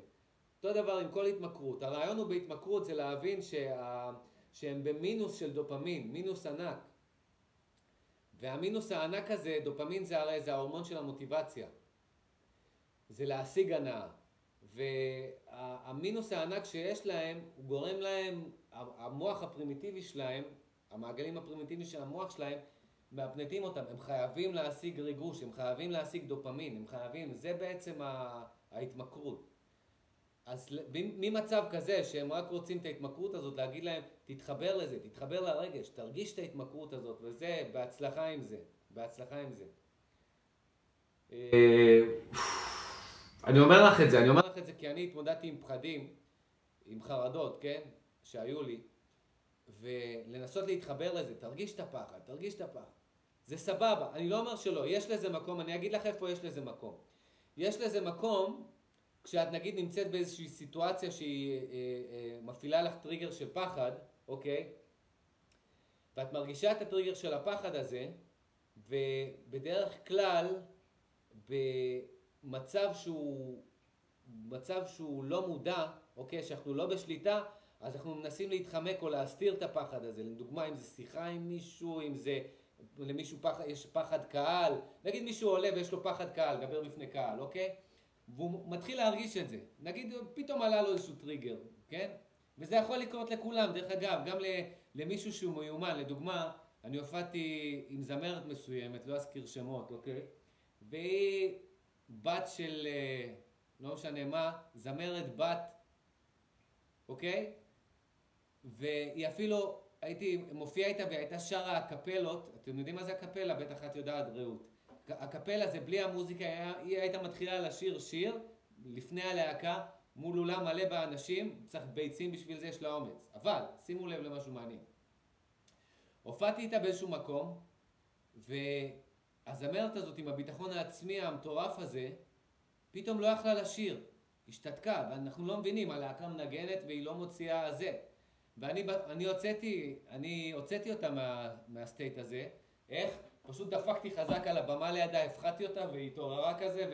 אותו דבר עם כל התמכרות. הרעיון הוא בהתמכרות זה להבין שה... שהם במינוס של דופמין, מינוס ענק. והמינוס הענק הזה, דופמין זה הרי זה ההורמון של המוטיבציה. זה להשיג הנאה. והמינוס הענק שיש להם, הוא גורם להם, המוח הפרימיטיבי שלהם, המעגלים הפרימיטיביים של המוח שלהם, מהפנטים אותם. הם חייבים להשיג ריגוש, הם חייבים להשיג דופמין, הם חייבים, זה בעצם ההתמכרות. אז ממצב כזה שהם רק רוצים את ההתמכרות הזאת, להגיד להם, תתחבר לזה, תתחבר לרגש, תרגיש את ההתמכרות הזאת, וזה, בהצלחה עם זה, בהצלחה עם זה. אה, אני אומר לך את זה, אני אומר לך את זה כי אני התמודדתי עם פחדים, עם חרדות, כן, שהיו לי, ולנסות להתחבר לזה, תרגיש את הפחד, תרגיש את הפחד. זה סבבה, אני לא אומר שלא, יש לזה מקום, אני אגיד לך איפה יש לזה מקום. יש לזה מקום כשאת נגיד נמצאת באיזושהי סיטואציה שהיא אה, אה, מפעילה לך טריגר של פחד, אוקיי? ואת מרגישה את הטריגר של הפחד הזה, ובדרך כלל במצב שהוא, מצב שהוא לא מודע, אוקיי? שאנחנו לא בשליטה, אז אנחנו מנסים להתחמק או להסתיר את הפחד הזה. לדוגמה, אם זה שיחה עם מישהו, אם זה למישהו פחד, יש פחד קהל, נגיד מישהו עולה ויש לו פחד קהל, דבר בפני קהל, אוקיי? והוא מתחיל להרגיש את זה. נגיד פתאום עלה לו איזשהו טריגר, כן? וזה יכול לקרות לכולם, דרך אגב, גם למישהו שהוא מיומן, לדוגמה, אני הופעתי עם זמרת מסוימת, לא אזכיר שמות, אוקיי? והיא בת של, אה, לא משנה מה, זמרת בת, אוקיי? והיא אפילו, הייתי מופיע איתה והיא הייתה שרה הקפלות, אתם יודעים מה זה הקפלה? בטח את יודעת, רעות. הקפלה זה בלי המוזיקה, היא הייתה מתחילה לשיר שיר לפני הלהקה מול אולם מלא באנשים, צריך ביצים בשביל זה, יש לה אומץ. אבל, שימו לב למשהו מעניין. הופעתי איתה באיזשהו מקום, והזמרת הזאת עם הביטחון העצמי המטורף הזה, פתאום לא יכלה לשיר. השתתקה, ואנחנו לא מבינים, הלהקה מנגנת והיא לא מוציאה זה. ואני אני הוצאתי, אני הוצאתי אותה מה, מהסטייט הזה. איך? פשוט דפקתי חזק על הבמה לידה, הפחדתי אותה והיא התעוררה כזה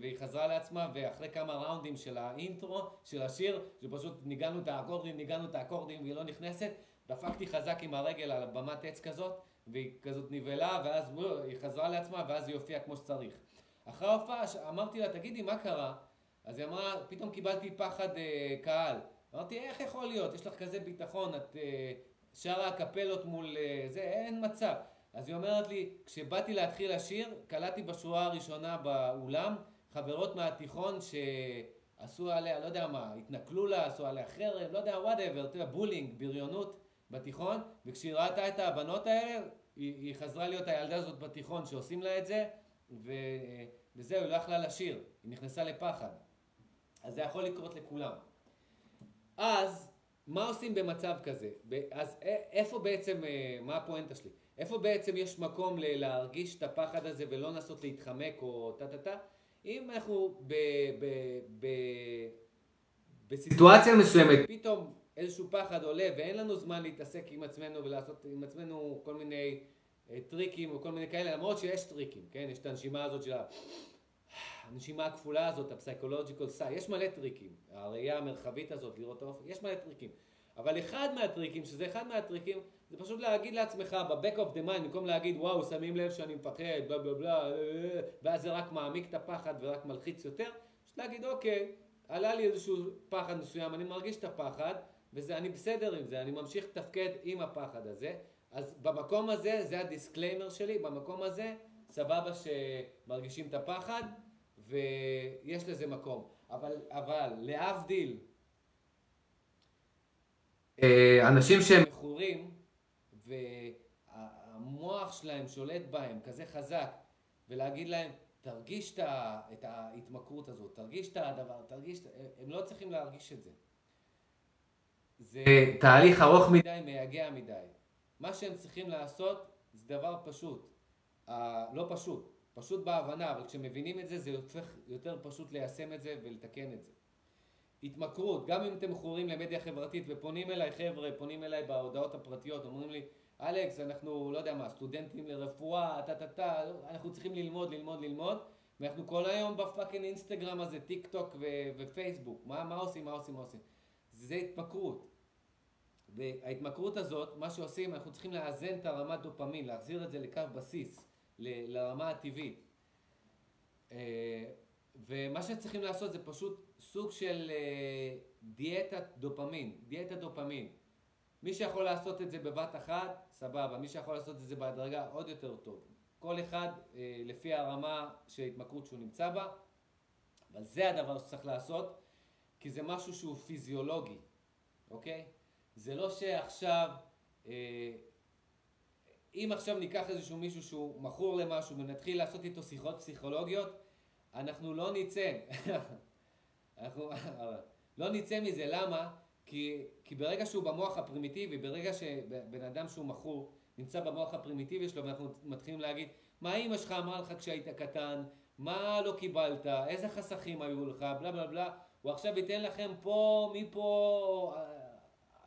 והיא חזרה לעצמה ואחרי כמה ראונדים של האינטרו, של השיר, שפשוט ניגענו את האקורדים, ניגענו את האקורדים והיא לא נכנסת, דפקתי חזק עם הרגל על במת עץ כזאת והיא כזאת נבהלה ואז היא חזרה לעצמה ואז היא הופיעה כמו שצריך. אחרי ההופעה אמרתי לה, תגידי, מה קרה? אז היא אמרה, פתאום קיבלתי פחד אה, קהל. אמרתי, איך יכול להיות? יש לך כזה ביטחון, את אה, שרה אקפלות מול אה, זה, אין מצב. אז היא אומרת לי, כשבאתי להתחיל לשיר, קלטתי בשורה הראשונה באולם חברות מהתיכון שעשו עליה, לא יודע מה, התנכלו לה, עשו עליה חרם, לא יודע, whatever, אתה יודע, bullying, בריונות בתיכון, וכשהיא ראתה את הבנות האלה, היא, היא חזרה להיות הילדה הזאת בתיכון שעושים לה את זה, ו, וזהו, היא לא יכלה לשיר, היא נכנסה לפחד. אז זה יכול לקרות לכולם. אז, מה עושים במצב כזה? אז איפה בעצם, אה, מה הפואנטה שלי? איפה בעצם יש מקום להרגיש את הפחד הזה ולא לנסות להתחמק או טה טה טה? אם אנחנו ב, ב, ב, בסיטואציה מסוימת, פתאום איזשהו פחד עולה ואין לנו זמן להתעסק עם עצמנו ולעשות עם עצמנו כל מיני אה, טריקים או כל מיני כאלה, למרות שיש טריקים, כן? יש את הנשימה הזאת של הנשימה הכפולה הזאת, ה physiological sigh, יש מלא טריקים, הראייה המרחבית הזאת, לראות האופק, יש מלא טריקים. אבל אחד מהטריקים, שזה אחד מהטריקים, זה פשוט להגיד לעצמך ב-back of the mind, במקום להגיד וואו שמים לב שאני מפחד, בלה בלה בלה, ואז זה רק מעמיק את הפחד ורק מלחיץ יותר, פשוט להגיד אוקיי, עלה לי איזשהו פחד מסוים, אני מרגיש את הפחד, ואני בסדר עם זה, אני ממשיך לתפקד עם הפחד הזה, אז במקום הזה, זה ה disclaimer שלי, במקום הזה, סבבה שמרגישים את הפחד, ויש לזה מקום. אבל, אבל, להבדיל, אה, אנשים שהם מכורים, והמוח שלהם שולט בהם כזה חזק, ולהגיד להם, תרגיש את ההתמכרות הזאת, תרגיש את הדבר, תרגיש, הם לא צריכים להרגיש את זה. זה תהליך ארוך מדי, מייגע מדי. מה שהם צריכים לעשות זה דבר פשוט. Uh, לא פשוט, פשוט בהבנה, אבל כשמבינים את זה, זה הופך יותר פשוט ליישם את זה ולתקן את זה. התמכרות, גם אם אתם מכורים למדיה חברתית ופונים אליי חבר'ה, פונים אליי בהודעות הפרטיות, אומרים לי, אלכס, אנחנו, לא יודע מה, סטודנטים לרפואה, טה טה טה, אנחנו צריכים ללמוד, ללמוד, ללמוד, ואנחנו כל היום ב fucking אינסטגרם הזה, טיק טוק ו- ופייסבוק, מה, מה עושים, מה עושים, מה עושים? זה התמכרות. וההתמכרות הזאת, מה שעושים, אנחנו צריכים לאזן את הרמת דופמין, להחזיר את זה לקו בסיס, ל- לרמה הטבעית. ומה שצריכים לעשות זה פשוט סוג של אה, דיאטת דופמין, דיאטת דופמין. מי שיכול לעשות את זה בבת אחת, סבבה, מי שיכול לעשות את זה בהדרגה, עוד יותר טוב. כל אחד אה, לפי הרמה של התמכרות שהוא נמצא בה, אבל זה הדבר שצריך לעשות, כי זה משהו שהוא פיזיולוגי, אוקיי? זה לא שעכשיו, אה, אם עכשיו ניקח איזשהו מישהו שהוא מכור למשהו ונתחיל לעשות איתו שיחות פסיכולוגיות, אנחנו לא נצא. אנחנו לא נצא מזה, למה? כי, כי ברגע שהוא במוח הפרימיטיבי, ברגע שבן אדם שהוא מכור נמצא במוח הפרימיטיבי שלו ואנחנו מתחילים להגיד מה אימא שלך אמרה לך כשהיית קטן, מה לא קיבלת, איזה חסכים היו לך, בלה בלה בלה, הוא עכשיו ייתן לכם פה, מפה,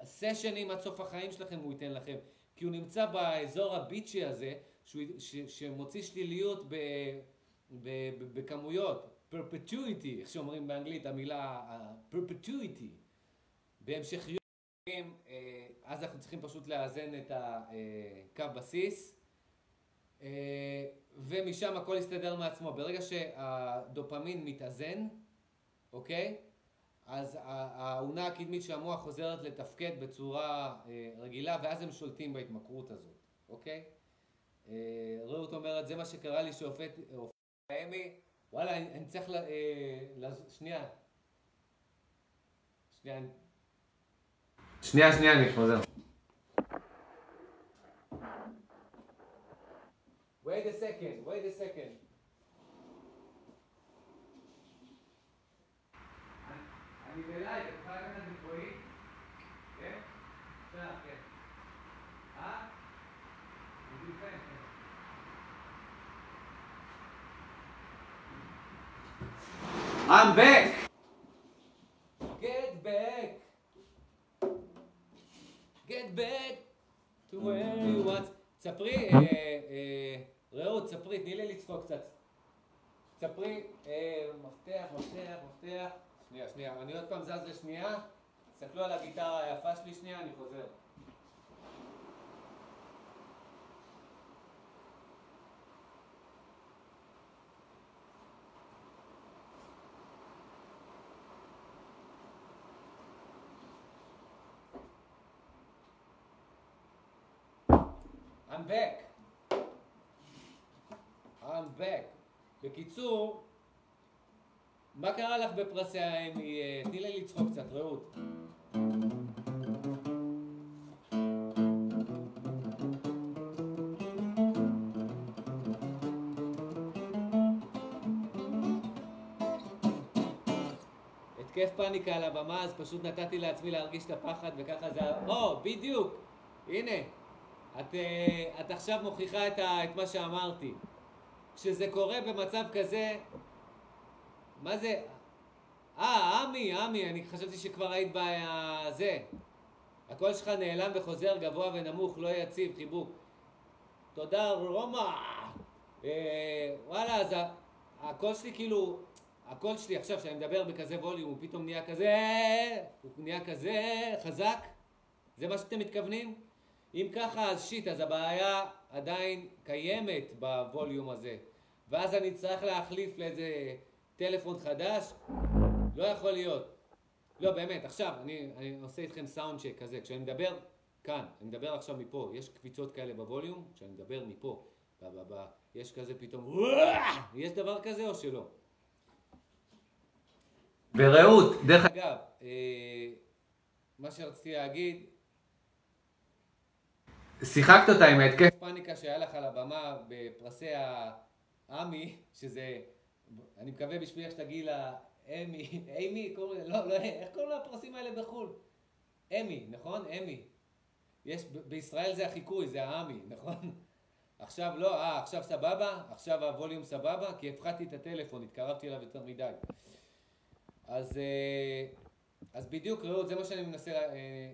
סשנים עד סוף החיים שלכם הוא ייתן לכם, כי הוא נמצא באזור הביצ'י הזה, שהוא, ש, שמוציא שליליות ב, בכמויות, perpetuity, איך שאומרים באנגלית, המילה perpetuity, בהמשכיות, אה, אז אנחנו צריכים פשוט לאזן את הקו בסיס. אה, ומשם הכל יסתדר מעצמו. ברגע שהדופמין מתאזן, אוקיי? אז האונה הקדמית של המוח חוזרת לתפקד בצורה אה, רגילה, ואז הם שולטים בהתמכרות הזאת, אוקיי? אה, רעות אומרת, זה מה שקרה לי שהופעתי וואלה, אני צריך ל... שנייה. שנייה. שנייה, שנייה, אני חוזר. Wait a second, wait a second. אני בלייב, את יכולה לקחת גבוהים? כן? בסדר, כן. אה? I'm back! Get back! Get back to where you want. ספרי, אה, אה, רעות, ספרי, תני לי לצחוק קצת. ספרי, אה, מפתח, מפתח, מפתח. שנייה, שנייה, אני עוד פעם זז לשנייה. תסתכלו על הגיטרה היפה שלי שנייה, אני חוזר. Back. I'm back. בקיצור, מה קרה לך בפרסי האמי? תני לי לצחוק קצת, רעות. התקף פאניקה על הבמה, אז פשוט נתתי לעצמי להרגיש את הפחד וככה זה... או, בדיוק! הנה, את, אה, את עכשיו מוכיחה את, ה, את מה שאמרתי. כשזה קורה במצב כזה, מה זה? אה, עמי, עמי, אני חשבתי שכבר היית בזה. הקול שלך נעלם וחוזר גבוה ונמוך, לא יציב, חיבוק. תודה, רומא! אה, וואלה, אז הקול שלי כאילו, הקול שלי עכשיו, כשאני מדבר בכזה ווליום, הוא פתאום נהיה כזה, הוא נהיה כזה חזק? זה מה שאתם מתכוונים? אם ככה, אז שיט, אז הבעיה עדיין קיימת בווליום הזה. ואז אני צריך להחליף לאיזה טלפון חדש? לא יכול להיות. לא, באמת, עכשיו, אני, אני עושה איתכם סאונד צ'ק כזה. כשאני מדבר כאן, אני מדבר עכשיו מפה, יש קפיצות כאלה בווליום, כשאני מדבר מפה, ב, ב, ב, יש כזה פתאום, יש דבר כזה או שלא? ורעות, דרך אגב, מה שרציתי להגיד, שיחקת אותה עם ההתקף פאניקה שהיה לך על הבמה בפרסי האמי, שזה, אני מקווה בשבילך שתגיעי לאמי, אמי, לא, לא, איך קוראים לפרסים האלה בחו"ל? אמי, נכון? אמי. יש, בישראל זה החיקוי, זה האמי, נכון? עכשיו לא, אה, עכשיו סבבה? עכשיו הווליום סבבה? כי הפחדתי את הטלפון, התקרבתי אליו יותר מדי. אז, אה, אז בדיוק, רעות, זה מה שאני מנסה לה, אה,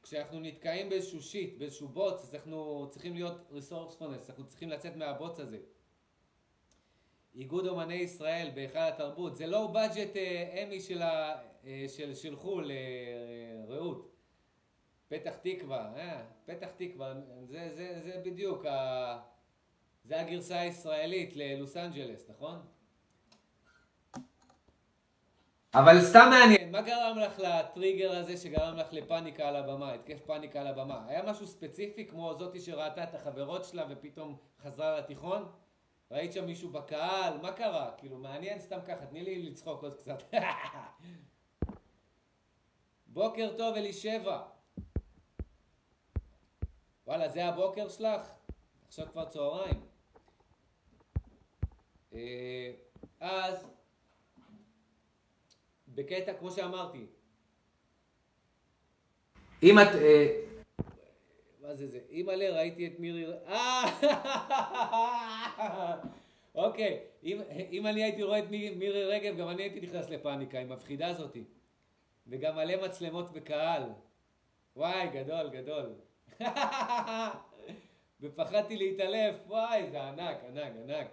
להגיד, שכשאנחנו נתקעים באיזשהו שיט, באיזשהו בוץ, אז אנחנו צריכים להיות resourcefulness, אנחנו צריכים לצאת מהבוץ הזה. איגוד אומני ישראל בהיכל התרבות, זה לא בדג'ט אמי של, ה, אה, של, חו"ל, רעות. פתח תקווה, אה, פתח תקווה, זה, זה, זה בדיוק, ה, זה הגרסה הישראלית ללוס אנג'לס, נכון? אבל סתם מעניין, מה גרם לך לטריגר הזה שגרם לך לפאניקה על הבמה, התקף פאניקה על הבמה? היה משהו ספציפי כמו זאתי שראתה את החברות שלה ופתאום חזרה לתיכון? ראית שם מישהו בקהל? מה קרה? כאילו, מעניין סתם ככה, תני לי לצחוק עוד קצת. בוקר טוב, אלישבע. וואלה, זה הבוקר שלך? עכשיו כבר צהריים. אה, אז, בקטע, כמו שאמרתי, אם את... אה, מה זה זה? אימא'לה, ראיתי את מירי... אה! אוקיי, אם, אם אני הייתי רואה את מירי רגב, גם אני הייתי נכנס לפאניקה עם המפחידה הזאתי. וגם מלא מצלמות בקהל. וואי, גדול, גדול. ופחדתי להתעלף, וואי, זה ענק, ענק, ענק.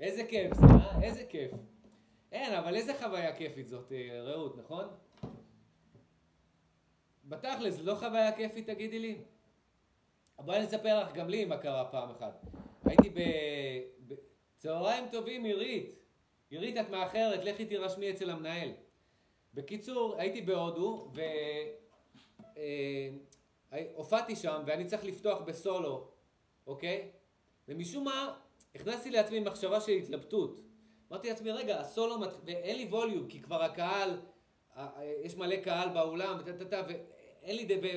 איזה כיף זה, אה? איזה כיף. אין, אבל איזה חוויה כיפית זאת, אה, רעות, נכון? בתכל'ס, לא חוויה כיפית, תגידי לי? בואי אני אספר לך גם לי מה קרה פעם אחת. הייתי ב... צהריים טובים, עירית. עירית, את מאחרת, לכי תירשמי אצל המנהל. בקיצור, הייתי בהודו, ו... אה, הופעתי שם ואני צריך לפתוח בסולו, אוקיי? ומשום מה הכנסתי לעצמי מחשבה של התלבטות. אמרתי לעצמי, רגע, הסולו, מת... ואין לי ווליום, כי כבר הקהל, יש מלא קהל באולם, ואין לי דבר,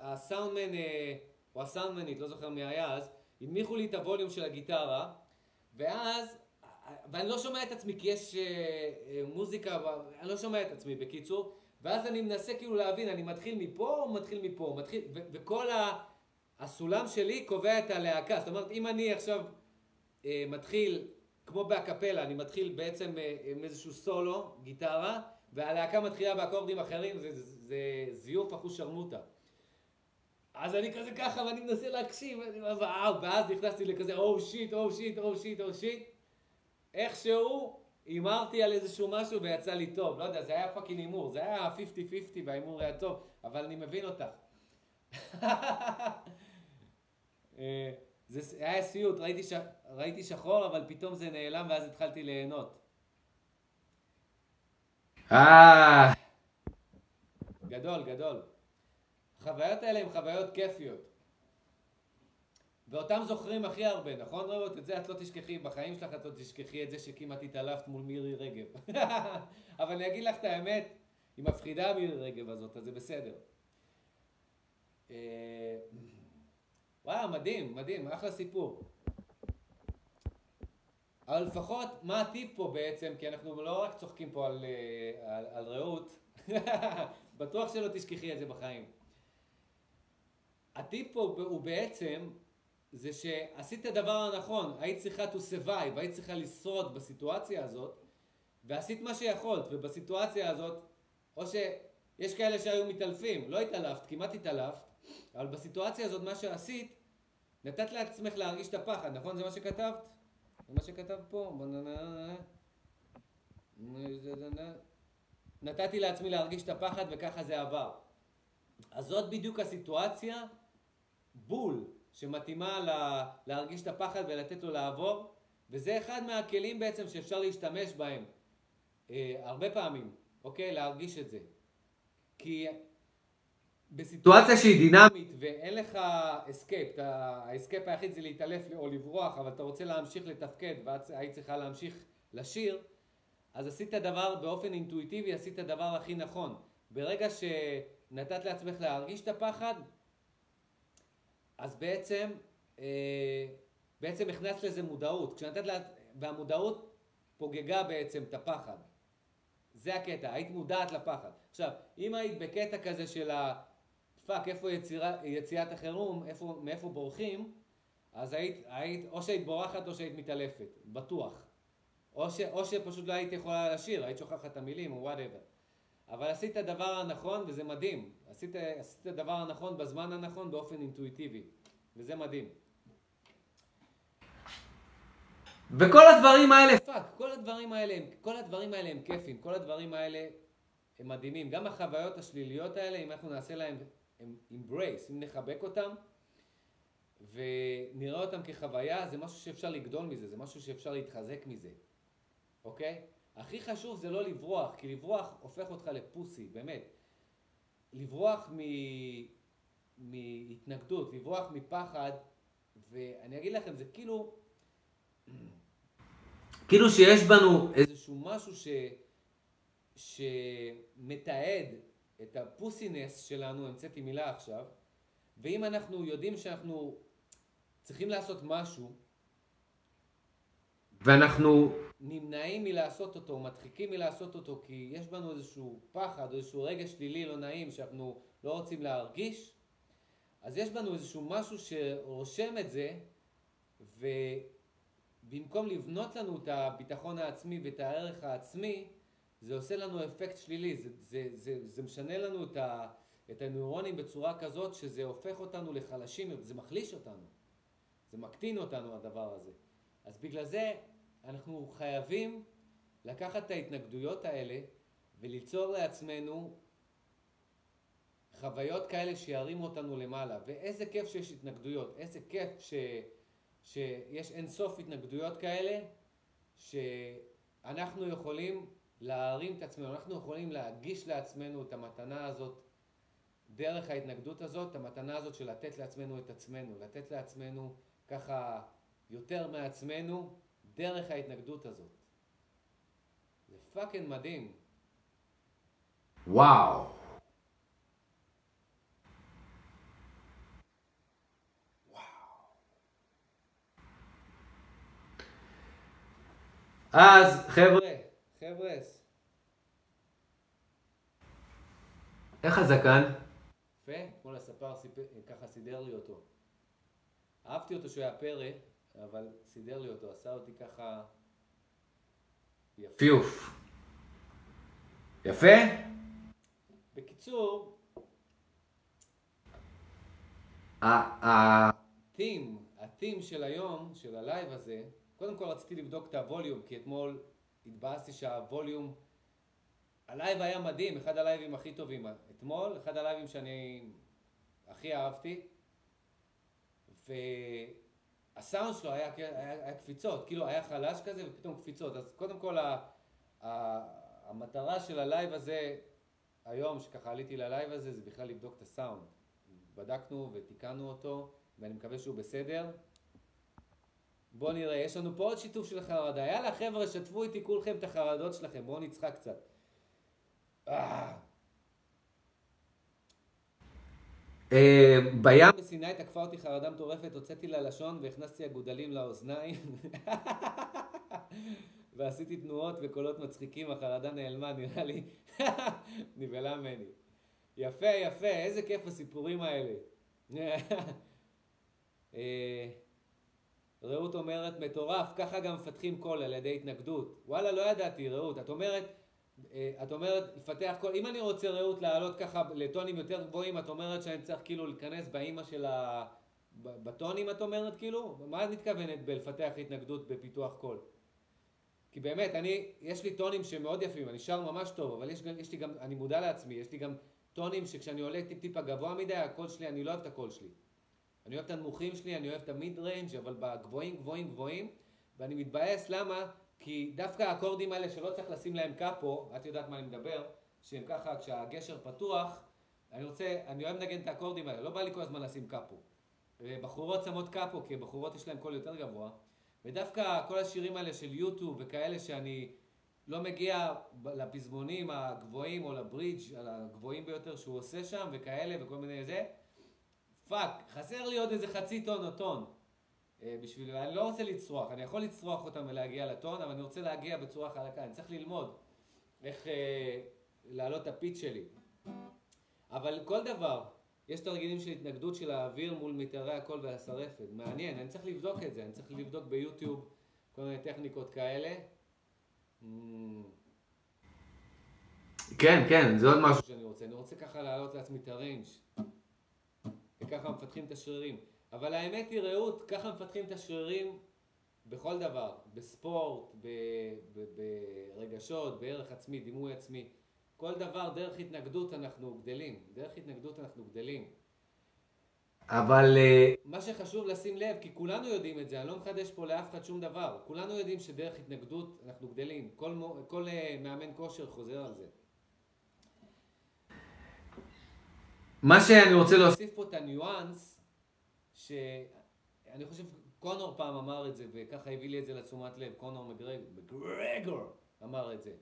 הסאונדמן, אה, או הסאונדמנית, לא זוכר מי היה אז, הנמיכו לי את הווליום של הגיטרה, ואז, ואני לא שומע את עצמי כי יש אה, אה, מוזיקה, אני לא שומע את עצמי, בקיצור, ואז אני מנסה כאילו להבין, אני מתחיל מפה או מתחיל מפה? מתחיל, וכל ה- הסולם שלי קובע את הלהקה. זאת אומרת, אם אני עכשיו אה, מתחיל, כמו באקפלה, אני מתחיל בעצם אה, עם איזשהו סולו, גיטרה, והלהקה מתחילה באקורדים אחרים, זה, זה, זה זיוף אחוז שרמוטה. אז אני כזה ככה, ואני מנסה להקשיב, ואני וואו, ואז נכנסתי לכזה, oh shit, oh shit, oh shit, oh shit. איכשהו הימרתי על איזשהו משהו ויצא לי טוב, לא יודע, זה היה fucking הימור, זה היה 50-50 וההימור היה טוב, אבל אני מבין אותך. אה, זה היה סיוט, ראיתי, ש... ראיתי שחור, אבל פתאום זה נעלם ואז התחלתי ליהנות. אה... גדול, גדול. החוויות האלה הן חוויות כיפיות. ואותם זוכרים הכי הרבה, נכון רעות? את זה את לא תשכחי, בחיים שלך את לא תשכחי את זה שכמעט התעלפת מול מירי רגב. אבל אני אגיד לך את האמת, היא מפחידה מירי רגב הזאת, אז זה בסדר. וואו, מדהים, מדהים, אחלה סיפור. אבל לפחות, מה הטיפ פה בעצם, כי אנחנו לא רק צוחקים פה על, אה, על, על רעות, בטוח שלא תשכחי את זה בחיים. הטיפ פה הוא בעצם זה שעשית את הדבר הנכון, היית צריכה to survive, היית צריכה לשרוד בסיטואציה הזאת, ועשית מה שיכולת, ובסיטואציה הזאת, או שיש כאלה שהיו מתעלפים, לא התעלפת, כמעט התעלפת, אבל בסיטואציה הזאת מה שעשית, נתת לעצמך להרגיש את הפחד, נכון? זה מה שכתבת? זה מה שכתבת פה? נתתי לעצמי להרגיש את הפחד וככה זה עבר. אז זאת בדיוק הסיטואציה, בול, שמתאימה לה, להרגיש את הפחד ולתת לו לעבור, וזה אחד מהכלים בעצם שאפשר להשתמש בהם אה, הרבה פעמים, אוקיי? להרגיש את זה. כי בסיטואציה שהיא דינמית ואין לך escape, ה escape היחיד זה להתעלף או לברוח, אבל אתה רוצה להמשיך לתפקד והיית צריכה להמשיך לשיר, אז עשית דבר באופן אינטואיטיבי, עשית הדבר הכי נכון. ברגע שנתת לעצמך להרגיש את הפחד, אז בעצם, אה, בעצם הכנסת לזה מודעות. כשנתת לה, והמודעות פוגגה בעצם את הפחד. זה הקטע, היית מודעת לפחד. עכשיו, אם היית בקטע כזה של ה... fuck, איפה יצירה, יציאת החירום, איפה, מאיפה בורחים, אז היית, היית, או שהיית בורחת או שהיית מתעלפת, בטוח. או, ש, או שפשוט לא היית יכולה לשיר, היית שוכחת את המילים או whatever. אבל עשית הדבר הנכון וזה מדהים. עשית, עשית את הדבר הנכון בזמן הנכון באופן אינטואיטיבי, וזה מדהים. וכל הדברים האלה, fuck, כל הדברים האלה, כל הדברים האלה הם כיפים, כל הדברים האלה הם מדהימים. גם החוויות השליליות האלה, אם אנחנו נעשה להם embrace, אם נחבק אותם ונראה אותם כחוויה, זה משהו שאפשר לגדול מזה, זה משהו שאפשר להתחזק מזה, אוקיי? הכי חשוב זה לא לברוח, כי לברוח הופך אותך לפוסי, באמת. לברוח מ... מהתנגדות, לברוח מפחד, ואני אגיד לכם, זה כאילו... כאילו שיש בנו איזשהו משהו ש... שמתעד את הפוסינס שלנו, המצאתי מילה עכשיו, ואם אנחנו יודעים שאנחנו צריכים לעשות משהו, ואנחנו נמנעים מלעשות אותו, מדחיקים מלעשות אותו, כי יש בנו איזשהו פחד, או איזשהו רגש שלילי לא נעים שאנחנו לא רוצים להרגיש, אז יש בנו איזשהו משהו שרושם את זה, ובמקום לבנות לנו את הביטחון העצמי ואת הערך העצמי, זה עושה לנו אפקט שלילי, זה, זה, זה, זה משנה לנו את, ה, את הנוירונים בצורה כזאת שזה הופך אותנו לחלשים, זה מחליש אותנו, זה מקטין אותנו הדבר הזה. אז בגלל זה אנחנו חייבים לקחת את ההתנגדויות האלה וליצור לעצמנו חוויות כאלה שירימו אותנו למעלה. ואיזה כיף שיש התנגדויות, איזה כיף ש, שיש אינסוף התנגדויות כאלה, שאנחנו יכולים להרים את עצמנו, אנחנו יכולים להגיש לעצמנו את המתנה הזאת דרך ההתנגדות הזאת, המתנה הזאת של לתת לעצמנו את עצמנו, לתת לעצמנו ככה יותר מעצמנו דרך ההתנגדות הזאת. זה פאקינג מדהים. וואו. אז חבר'ה, חבר'ס, איך הזקן? יפה, אתמול הספר ככה סידר לי אותו. אהבתי אותו שהוא היה פרא, אבל סידר לי אותו, עשה אותי ככה... יפיוף. יפה? בקיצור, ה theme, ה theme של היום, של הלייב הזה, קודם כל רציתי לבדוק את הווליום, כי אתמול התבאסתי שהווליום, הלייב היה מדהים, אחד הלייבים הכי טובים. אתמול, אחד הלייבים שאני הכי אהבתי, ו... הסאונד שלו היה, היה, היה קפיצות, כאילו היה חלש כזה ופתאום קפיצות. אז קודם כל ה, ה, המטרה של הלייב הזה היום, שככה עליתי ללייב הזה, זה בכלל לבדוק את הסאונד. בדקנו ותיקנו אותו, ואני מקווה שהוא בסדר. בואו נראה, יש לנו פה עוד שיתוף של חרדה. יאללה חבר'ה, שתפו איתי כולכם את החרדות שלכם, בואו נצחק קצת. אה. אה, בים בסיני תקפה אותי חרדה מטורפת, הוצאתי לה לשון והכנסתי אגודלים לאוזניים ועשיתי תנועות וקולות מצחיקים, החרדה נעלמה, נראה לי נבהלה ממני. יפה, יפה, איזה כיף הסיפורים האלה. רעות אומרת מטורף, ככה גם מפתחים קול על ידי התנגדות. וואלה, לא ידעתי, רעות. את אומרת, אה, את אומרת, לפתח קול, אם אני רוצה רעות לעלות ככה לטונים יותר גבוהים, את אומרת שאני צריך כאילו להיכנס באימא של ה... בטונים את אומרת כאילו? מה את מתכוונת בלפתח התנגדות בפיתוח קול? כי באמת, אני, יש לי טונים שמאוד יפים, אני שר ממש טוב, אבל יש, יש לי גם, אני מודע לעצמי, יש לי גם טונים שכשאני עולה טיפ טיפה גבוה מדי, הקול שלי, אני לא אוהב את הקול שלי. אני אוהב את הנמוכים שלי, אני אוהב את ה mid range, אבל בגבוהים גבוהים גבוהים, ואני מתבאס, למה? כי דווקא האקורדים האלה שלא צריך לשים להם קאפו, את יודעת מה אני מדבר, שהם ככה כשהגשר פתוח, אני רוצה, אני אוהב לנגן את האקורדים האלה, לא בא לי כל הזמן לשים קאפו. בחורות שמות קאפו, כי בחורות יש להם קול יותר גבוה, ודווקא כל השירים האלה של יוטיוב וכאלה שאני לא מגיע לפזמונים הגבוהים או לברידג' הגבוהים ביותר שהוא עושה שם וכאלה וכל מיני זה, פאק, חסר לי עוד איזה חצי טון או טון. אה, בשביל, אני לא רוצה לצרוח, אני יכול לצרוח אותם ולהגיע לטון, אבל אני רוצה להגיע בצורה חלקה, אני צריך ללמוד איך אה, להעלות את ה pitch שלי. אבל כל דבר, יש תרגילים של התנגדות של האוויר מול מיתרי הקול והסרעפת, מעניין, אני צריך לבדוק את זה, אני צריך לבדוק ביוטיוב כל מיני טכניקות כאלה, כן, כן, זה עוד משהו שאני רוצה. אני רוצה ככה להעלות לעצמי את הריינג' וככה מפתחים את השרירים. אבל האמת היא, רעות, ככה מפתחים את השרירים בכל דבר. בספורט, ברגשות, בערך עצמי, דימוי עצמי. כל דבר, דרך התנגדות אנחנו גדלים. דרך התנגדות אנחנו גדלים. אבל... אה, מה שחשוב לשים לב, כי כולנו יודעים את זה, אני לא מחדש פה לאף אחד שום דבר. כולנו יודעים שדרך התנגדות אנחנו גדלים. כל, כל אה, מאמן כושר חוזר על זה. מה שאני רוצה להוסיף פה את הניואנס, שאני חושב קונור פעם אמר את זה, וככה הביא לי את זה לתשומת לב, קונור מגרגור אמר את זה.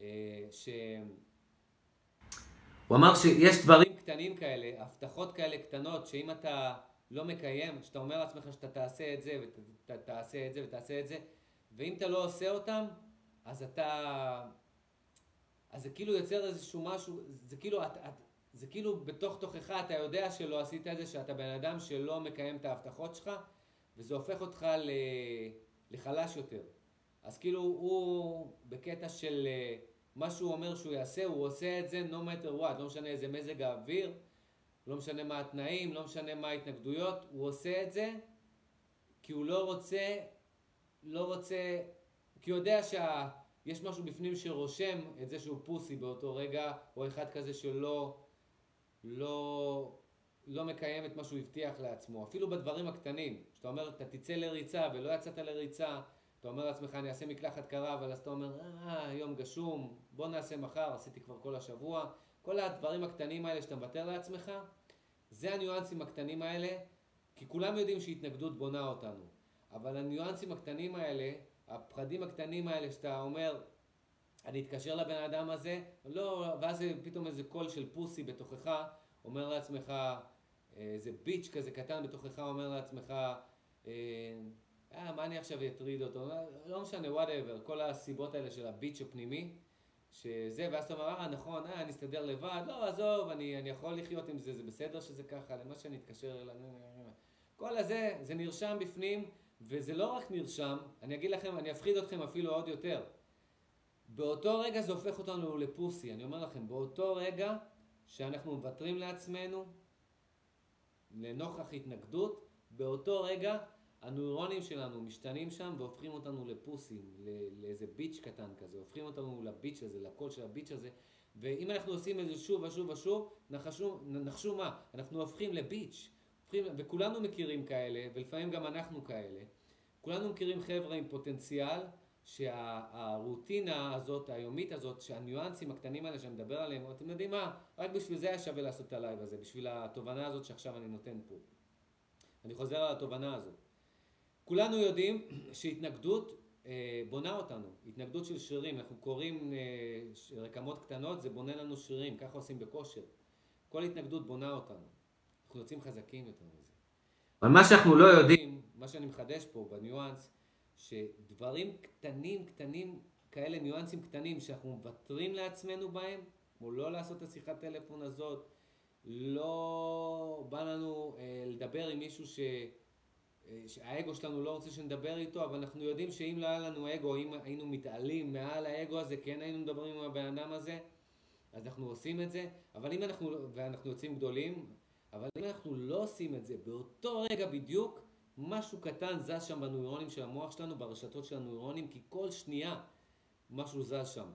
אה, ש... הוא אמר שיש דברים קטנים כאלה, הבטחות כאלה קטנות, שאם אתה לא מקיים, שאתה אומר לעצמך שאתה תעשה את זה, ותעשה את זה, ותעשה את זה, ואם אתה לא עושה אותם, אז אתה... אז זה כאילו יוצר איזשהו משהו, זה כאילו, את, את, זה כאילו בתוך תוכך אתה יודע שלא עשית את זה, שאתה בן אדם שלא מקיים את ההבטחות שלך, וזה הופך אותך לחלש יותר. אז כאילו הוא בקטע של אה, מה שהוא אומר שהוא יעשה, הוא עושה את זה no matter what, לא משנה איזה מזג האוויר, לא משנה מה התנאים, לא משנה מה ההתנגדויות, הוא עושה את זה כי הוא לא רוצה, לא רוצה, כי הוא יודע שיש משהו בפנים שרושם את זה שהוא פוסי באותו רגע, או אחד כזה שלא לא, לא מקיים את מה שהוא הבטיח לעצמו, אפילו בדברים הקטנים, שאתה אומר, אתה תצא לריצה ולא יצאת לריצה, אתה אומר לעצמך, אני אעשה מקלחת קרה, אבל אז אתה אומר, אה, יום גשום, בוא נעשה מחר, עשיתי כבר כל השבוע. כל הדברים הקטנים האלה שאתה מוותר לעצמך, זה הניואנסים הקטנים האלה, כי כולם יודעים שהתנגדות בונה אותנו. אבל הניואנסים הקטנים האלה, הפחדים הקטנים האלה שאתה אומר, אני אתקשר לבן אדם הזה, לא, ואז פתאום איזה קול של פוסי בתוכך, אומר לעצמך, איזה ביץ' כזה קטן בתוכך, אומר לעצמך, אה, אה, מה אני עכשיו אטריד אותו? לא משנה, whatever, כל הסיבות האלה של ה bitch הפנימי, שזה, ואז אתה אומר, אה, נכון, אה, אני אסתדר לבד, לא, עזוב, אני, אני יכול לחיות עם זה, זה בסדר שזה ככה, למה שאני אתקשר אליו, כל הזה, זה נרשם בפנים, וזה לא רק נרשם, אני אגיד לכם, אני אפחיד אתכם אפילו עוד יותר. באותו רגע זה הופך אותנו ל pussy, אני אומר לכם, באותו רגע שאנחנו מוותרים לעצמנו, לנוכח התנגדות, באותו רגע הנוירונים שלנו משתנים שם והופכים אותנו ל pussyים, לאיזה bitch קטן כזה, הופכים אותנו ל bitch הזה, לקול של ה bitch הזה, ואם אנחנו עושים את זה שוב ושוב ושוב, נחשו, נחשו מה, אנחנו הופכים ל bitch, הופכים, וכולנו מכירים כאלה, ולפעמים גם אנחנו כאלה, כולנו מכירים חבר'ה עם פוטנציאל, שהרוטינה הזאת, היומית הזאת, שהניואנסים הקטנים האלה שאני מדבר עליהם, אתם יודעים מה, רק בשביל זה היה שווה לעשות את הלייב הזה, בשביל התובנה הזאת שעכשיו אני נותן פה. אני חוזר על התובנה הזאת. כולנו יודעים שהתנגדות אה, בונה אותנו, התנגדות של שרירים, אנחנו קוראים אה, רקמות קטנות, זה בונה לנו שרירים, ככה עושים בכושר. כל התנגדות בונה אותנו, אנחנו יוצאים חזקים יותר מזה. אבל מה שאנחנו לא יודעים, מה שאני מחדש פה בניואנס, שדברים קטנים קטנים, כאלה ניואנסים קטנים שאנחנו מוותרים לעצמנו בהם, כמו לא לעשות את השיחת טלפון הזאת, לא בא לנו אה, לדבר עם מישהו ש... אה, שהאגו שלנו לא רוצה שנדבר איתו, אבל אנחנו יודעים שאם לא היה לנו אגו, אם היינו מתעלים מעל האגו הזה, כן היינו מדברים עם הבן אדם הזה, אז אנחנו עושים את זה, אבל אם אנחנו, ואנחנו יוצאים גדולים, אבל אם אנחנו לא עושים את זה באותו רגע בדיוק, משהו קטן זז שם בנוירונים של המוח שלנו, ברשתות של הנוירונים, כי כל שנייה משהו זז שם.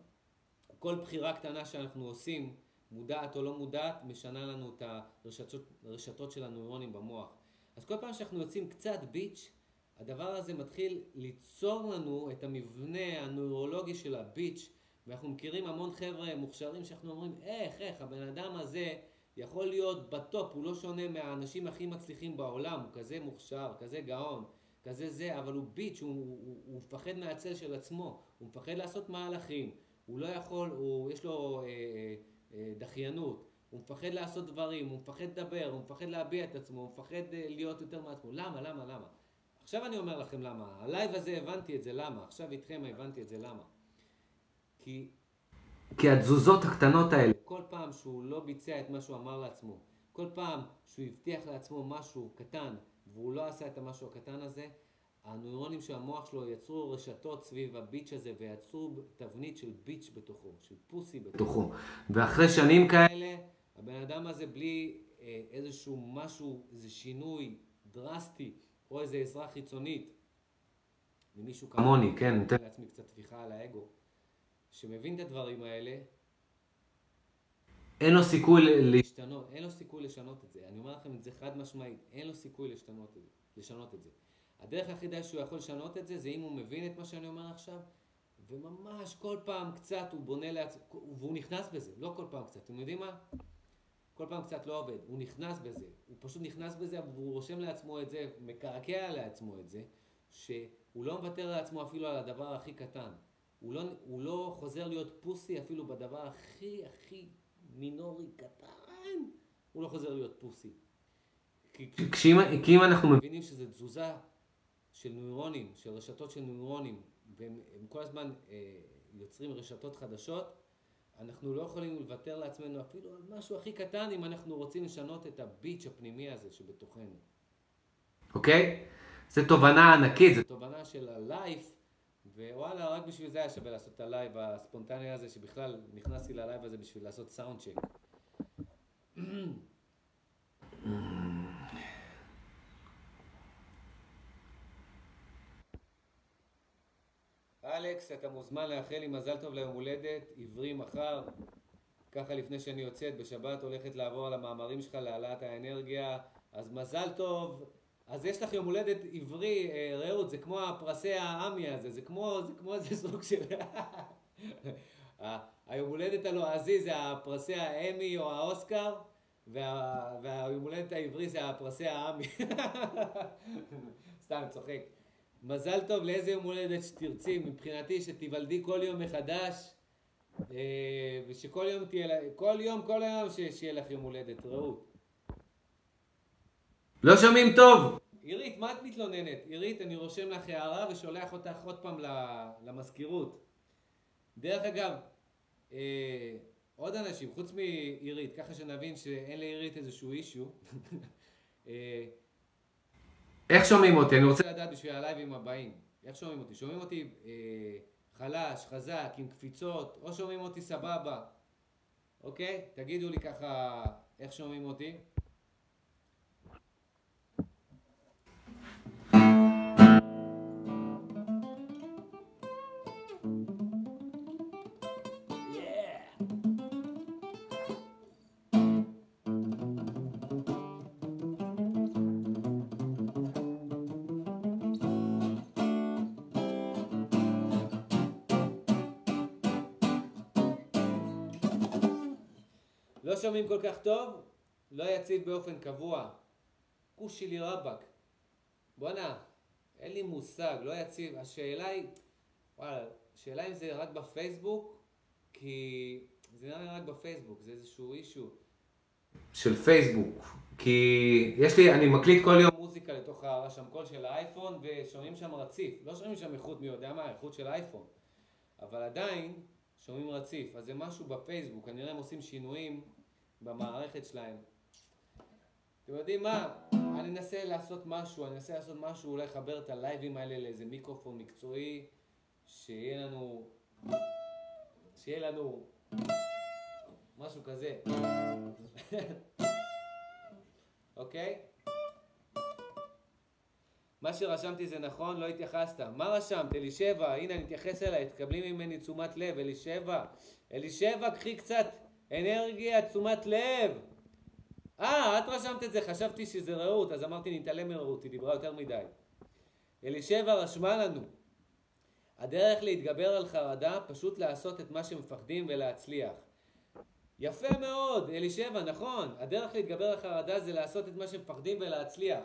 כל בחירה קטנה שאנחנו עושים, מודעת או לא מודעת, משנה לנו את הרשתות, הרשתות של הנוירונים במוח. אז כל פעם שאנחנו יוצאים קצת ביץ', הדבר הזה מתחיל ליצור לנו את המבנה הנוירולוגי של הביץ', ואנחנו מכירים המון חבר'ה מוכשרים שאנחנו אומרים, איך, איך, הבן אדם הזה יכול להיות בטופ, הוא לא שונה מהאנשים הכי מצליחים בעולם, הוא כזה מוכשר, כזה גאון, כזה זה, אבל הוא ביץ', הוא, הוא, הוא מפחד מהצל של עצמו, הוא מפחד לעשות מהלכים, הוא לא יכול, הוא, יש לו אה, אה, אה דחיינות, הוא מפחד לעשות דברים, הוא מפחד לדבר, הוא מפחד להביע את עצמו, הוא מפחד אה, להיות יותר מעצמו. למה, למה, למה? עכשיו אני אומר לכם למה. הלייב הזה הבנתי את זה למה. עכשיו איתכם הבנתי את זה למה. כי... כי התזוזות הקטנות האלה, כל פעם שהוא לא ביצע את מה שהוא אמר לעצמו, כל פעם שהוא הבטיח לעצמו משהו קטן והוא לא עשה את המשהו הקטן הזה, הנוירונים של המוח שלו יצרו רשתות סביב הביץ' הזה ויצרו תבנית של ביץ' בתוכו, של פוסי בתוכו. ואחרי שנים כאלה, הבן אדם הזה בלי אה, איזשהו משהו, איזה שינוי דרסטי, או איזה עזרה חיצונית ממישהו כמוני, כן, נותן לעצמי קצת טפיחה על האגו, שמבין את הדברים האלה, אין לו סיכוי להשתנות, אין לו סיכוי לשנות את זה. אני אומר לכם את זה חד משמעית, אין לו סיכוי לשנות את זה. לשנות את זה. הדרך היחידה שהוא יכול לשנות את זה, זה אם הוא מבין את מה שאני אומר עכשיו, וממש כל פעם קצת הוא בונה לעצמו, והוא נכנס בזה, לא כל פעם קצת. אתם יודעים מה? כל פעם קצת לא עובד, הוא נכנס בזה, הוא פשוט נכנס בזה והוא רושם לעצמו את זה, מקעקע לעצמו את זה, שהוא לא מוותר לעצמו אפילו על הדבר הכי קטן. הוא לא, הוא לא חוזר להיות פוסי אפילו בדבר הכי הכי מינורי קטן, הוא לא חוזר להיות pussy. כי, כשאם, כי אם אנחנו מבינים שזו תזוזה של נוירונים, של רשתות של נוירונים, והם כל הזמן אה, יוצרים רשתות חדשות, אנחנו לא יכולים לוותר לעצמנו אפילו על משהו הכי קטן אם אנחנו רוצים לשנות את ה bitch הפנימי הזה שבתוכנו. אוקיי? זו תובנה ענקית, זו תובנה של ה life, ווואלה, רק בשביל זה היה שווה לעשות את הלייב הספונטני הזה, שבכלל נכנסתי ללייב הזה בשביל לעשות sound check. אלכס, אתה מוזמן לאחל לי מזל טוב ליום הולדת, עברי מחר. ככה לפני שאני יוצאת, בשבת הולכת לעבור על המאמרים שלך להעלאת האנרגיה. אז מזל טוב. אז יש לך יום הולדת עברי, אה, רעות, זה כמו הפרסי העמי הזה, זה כמו, זה כמו איזה סוג של... היום הולדת הלועזי זה הפרסי האמי או האוסקר, וה... והיום הולדת העברי זה הפרסי העמי. סתם, צוחק. מזל טוב לאיזה יום הולדת שתרצי, מבחינתי שתיוולדי כל יום מחדש, אה, ושכל יום תהיה, כל יום, כל היום שיהיה לך יום הולדת, רעות. לא שומעים טוב! עירית, מה את מתלוננת? עירית, אני רושם לך הערה ושולח אותך עוד פעם למזכירות. דרך אגב, אה, עוד אנשים, חוץ מעירית, ככה שנבין שאין לעירית איזשהו אישו, אה, איך שומעים אותי? אני רוצה לדעת בשביל הלייבים הבאים. איך שומעים אותי? שומעים אותי אה, חלש, חזק, עם קפיצות, או שומעים אותי סבבה? אוקיי? תגידו לי ככה איך שומעים אותי. שומעים כל כך טוב, לא יציב באופן קבוע. כושי לי רבאק. בואנה, אין לי מושג, לא יציב. השאלה היא, וואלה, השאלה אם זה רק בפייסבוק, כי זה נראה לי רק בפייסבוק, זה איזשהו אישו של פייסבוק. כי יש לי, אני מקליט כל יום מוזיקה לתוך הרשם קול של האייפון, ושומעים שם רציף. לא שומעים שם איכות מי יודע מה, איכות של אייפון. אבל עדיין שומעים רציף. אז זה משהו בפייסבוק, כנראה הם עושים שינויים במערכת שלהם. אתם יודעים מה? אני אנסה לעשות משהו, אני אנסה לעשות משהו, אולי לחבר את הלייבים האלה לאיזה מיקרופון מקצועי, שיהיה לנו... שיהיה לנו... משהו כזה. אוקיי? מה שרשמתי זה נכון, לא התייחסת. מה רשמת? אלישבע, הנה אני אתייחס אליי, תקבלי ממני תשומת לב, אלישבע. אלישבע, קחי קצת אנרגיה, תשומת לב. אה, את רשמת את זה, חשבתי שזה רעות, אז אמרתי נתעלם מרעות, היא דיברה יותר מדי. אלישבע רשמה לנו, הדרך להתגבר על חרדה, פשוט לעשות את מה שמפחדים ולהצליח. יפה מאוד, אלישבע, נכון. הדרך להתגבר על חרדה זה לעשות את מה שמפחדים ולהצליח.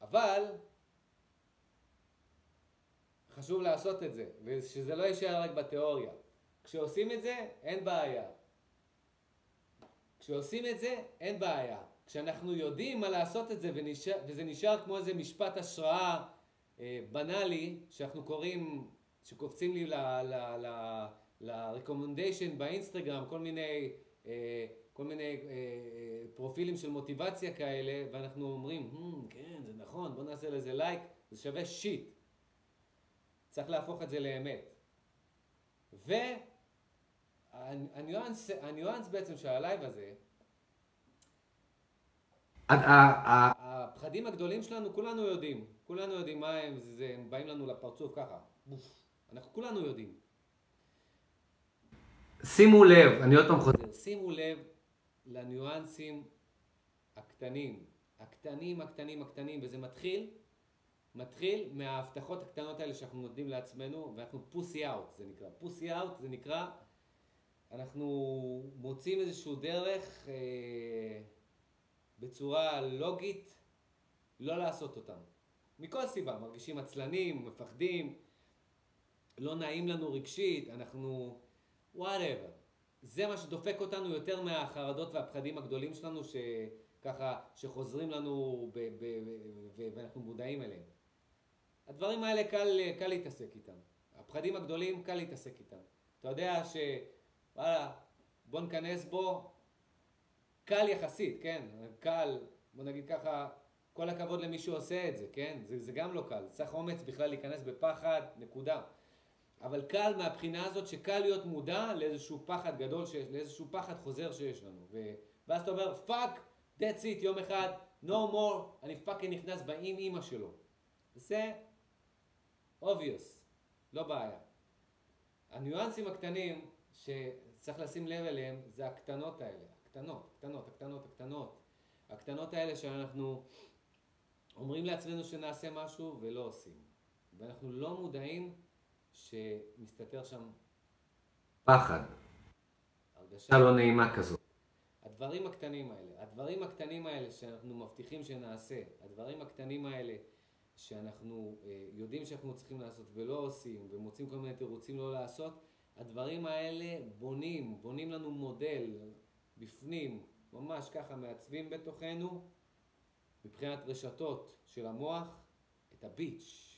אבל חשוב לעשות את זה, ושזה לא יישאר רק בתיאוריה. כשעושים את זה, אין בעיה. כשעושים את זה, אין בעיה. כשאנחנו יודעים מה לעשות את זה ונשאר, וזה נשאר כמו איזה משפט השראה אה, בנאלי, שאנחנו קוראים, שקופצים לי ל-recommendation באינסטגרם, כל מיני אה, כל מיני אה, פרופילים של מוטיבציה כאלה, ואנחנו אומרים, hmm, כן, זה נכון, בוא נעשה לזה לייק, זה שווה shit. צריך להפוך את זה לאמת. והניואנס הניואנס בעצם של הלייב הזה, הפחדים הגדולים שלנו, כולנו יודעים. כולנו יודעים מה הם, זה, הם באים לנו לפרצוף ככה. אנחנו כולנו יודעים. שימו לב, אני עוד פעם חוזר. שימו לב לניואנסים הקטנים. הקטנים, הקטנים, הקטנים, וזה מתחיל, מתחיל מההבטחות הקטנות האלה שאנחנו נותנים לעצמנו, ואנחנו פוסי אאוט, זה נקרא. פוסי אאוט זה נקרא, אנחנו מוצאים איזשהו דרך אה, בצורה לוגית לא לעשות אותם. מכל סיבה, מרגישים עצלנים, מפחדים, לא נעים לנו רגשית, אנחנו... whatever. זה מה שדופק אותנו יותר מהחרדות והפחדים הגדולים שלנו, שככה, שחוזרים לנו ב- ב- ב- ואנחנו מודעים אליהם. הדברים האלה קל, קל להתעסק איתם. הפחדים הגדולים, קל להתעסק איתם. אתה יודע ש... וואלה, בוא ניכנס בו, קל יחסית, כן? קל, בוא נגיד ככה, כל הכבוד למי שעושה את זה, כן? זה, זה גם לא קל. צריך אומץ בכלל להיכנס בפחד, נקודה. אבל קל מהבחינה הזאת שקל להיות מודע לאיזשהו פחד גדול, שיש, לאיזשהו פחד חוזר שיש לנו. ו... ואז אתה אומר, fuck, that's it, יום אחד, no more, אני fucking נכנס באם אימא שלו. זה obvious, לא בעיה. הניואנסים הקטנים שצריך לשים לב אליהם זה הקטנות האלה, הקטנות, הקטנות, הקטנות, הקטנות. הקטנות האלה שאנחנו אומרים לעצמנו שנעשה משהו ולא עושים. ואנחנו לא מודעים שמסתתר שם פחד. הרגשה לא נעימה כזאת. הדברים הקטנים האלה, הדברים הקטנים האלה שאנחנו מבטיחים שנעשה, הדברים הקטנים האלה שאנחנו אה, יודעים שאנחנו צריכים לעשות ולא עושים ומוצאים כל מיני תירוצים לא לעשות, הדברים האלה בונים, בונים לנו מודל בפנים, ממש ככה מעצבים בתוכנו, מבחינת רשתות של המוח, את הביץ'.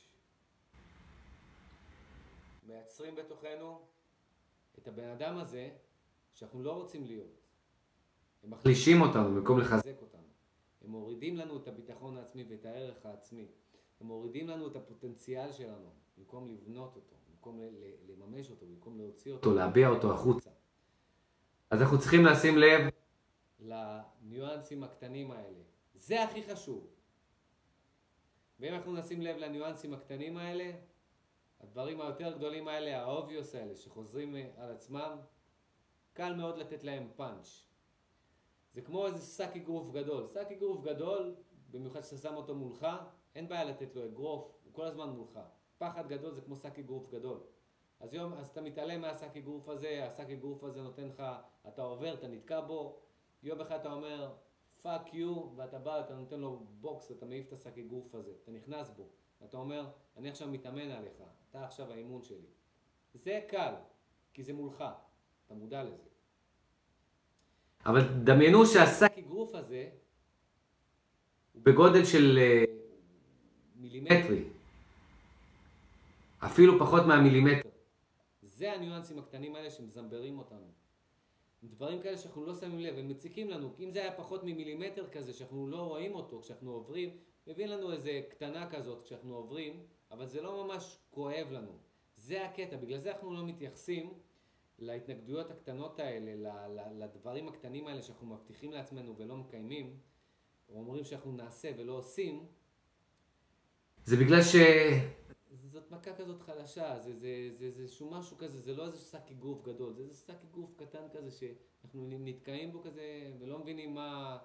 מייצרים בתוכנו את הבן אדם הזה שאנחנו לא רוצים להיות. הם מחלישים אותנו במקום לחזק אותנו. הם מורידים לנו את הביטחון העצמי ואת הערך העצמי. הם מורידים לנו את הפוטנציאל שלנו, במקום לבנות אותו, במקום לממש אותו, במקום להוציא אותו, להביע אותו החוצה. אז אנחנו צריכים לשים לב לניואנסים הקטנים האלה. זה הכי חשוב. ואם אנחנו נשים לב לניואנסים הקטנים האלה, הדברים היותר גדולים האלה, ה obvious האלה, שחוזרים אה, על עצמם, קל מאוד לתת להם פאנץ'. זה כמו איזה שק אגרוף גדול. שק אגרוף גדול, במיוחד שאתה שם אותו מולך, אין בעיה לתת לו אגרוף, הוא כל הזמן מולך. פחד גדול זה כמו שק אגרוף גדול. אז, יום, אז אתה מתעלם מהשק אגרוף הזה, השק אגרוף הזה נותן לך, אתה עובר, אתה נתקע בו, יום אחד אתה אומר, fuck you, ואתה בא, אתה נותן לו בוקס, אתה מעיף את השק אגרוף הזה, אתה נכנס בו. אתה אומר, אני עכשיו מתאמן עליך, אתה עכשיו האימון שלי. זה קל, כי זה מולך, אתה מודע לזה. אבל דמיינו שהשק אגרוף הזה הוא בגודל של אה, מילימטרי. אפילו פחות מהמילימטר. זה הניואנסים הקטנים האלה שמזמברים אותנו. דברים כאלה שאנחנו לא שמים לב, הם מציקים לנו, אם זה היה פחות ממילימטר כזה, שאנחנו לא רואים אותו כשאנחנו עוברים, מביא לנו איזה קטנה כזאת כשאנחנו עוברים, אבל זה לא ממש כואב לנו. זה הקטע, בגלל זה אנחנו לא מתייחסים להתנגדויות הקטנות האלה, לדברים הקטנים האלה שאנחנו מבטיחים לעצמנו ולא מקיימים, או אומרים שאנחנו נעשה ולא עושים. זה בגלל ש... זאת מכה כזאת חלשה, זה, זה, זה, זה איזשהו משהו כזה, זה לא איזה שק אגרוף גדול, זה איזה שק אגרוף קטן כזה שאנחנו נתקעים בו כזה ולא מבינים מה,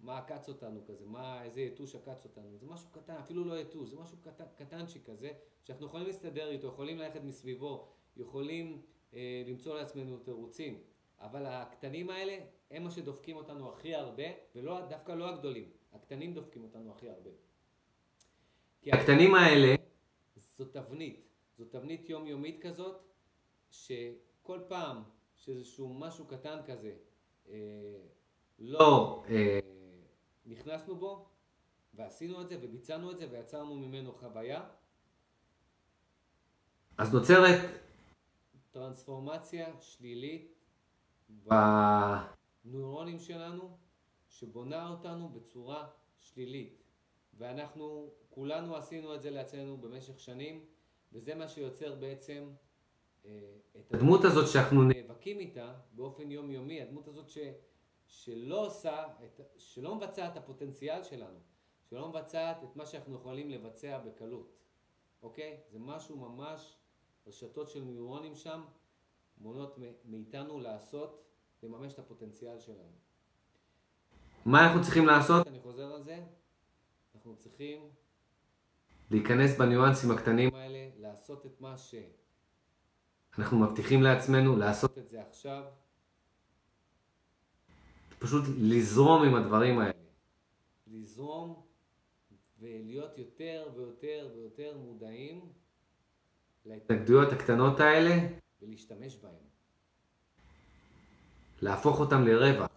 מה עקץ אותנו כזה, מה, איזה יתוש עקץ אותנו, זה משהו קטן, אפילו לא יתוש, זה משהו קטן, קטנצ'יק כזה, שאנחנו יכולים להסתדר איתו, יכולים ללכת מסביבו, יכולים אה, למצוא לעצמנו תירוצים, אבל הקטנים האלה הם מה שדופקים אותנו הכי הרבה, ודווקא לא הגדולים, הקטנים דופקים אותנו הכי הרבה. כי הקטנים האלה זו תבנית, זו תבנית יומיומית כזאת, שכל פעם שאיזשהו משהו קטן כזה אה, לא אה, נכנסנו בו, ועשינו את זה, וביצענו את זה, ויצרנו ממנו חוויה. אז נוצרת טרנספורמציה שלילית בנוירונים שלנו, שבונה אותנו בצורה שלילית. ואנחנו כולנו עשינו את זה לעצמנו במשך שנים, וזה מה שיוצר בעצם אה, את הדמות הזאת שאנחנו נאבקים איתה באופן יומיומי, הדמות הזאת ש, שלא עושה, את, שלא מבצעת את הפוטנציאל שלנו, שלא מבצעת את מה שאנחנו יכולים לבצע בקלות, אוקיי? זה משהו ממש, רשתות של נוירונים שם מונעות מאיתנו לעשות, לממש את הפוטנציאל שלנו. מה אנחנו צריכים לעשות? אני חוזר על זה, אנחנו צריכים להיכנס בניואנסים הקטנים האלה, לעשות את מה ש... אנחנו מבטיחים לעצמנו לעשות את זה עכשיו. פשוט לזרום עם הדברים האלה. לזרום ולהיות יותר ויותר ויותר מודעים להתנגדויות הקטנות האלה ולהשתמש בהן. להפוך אותם לרווח.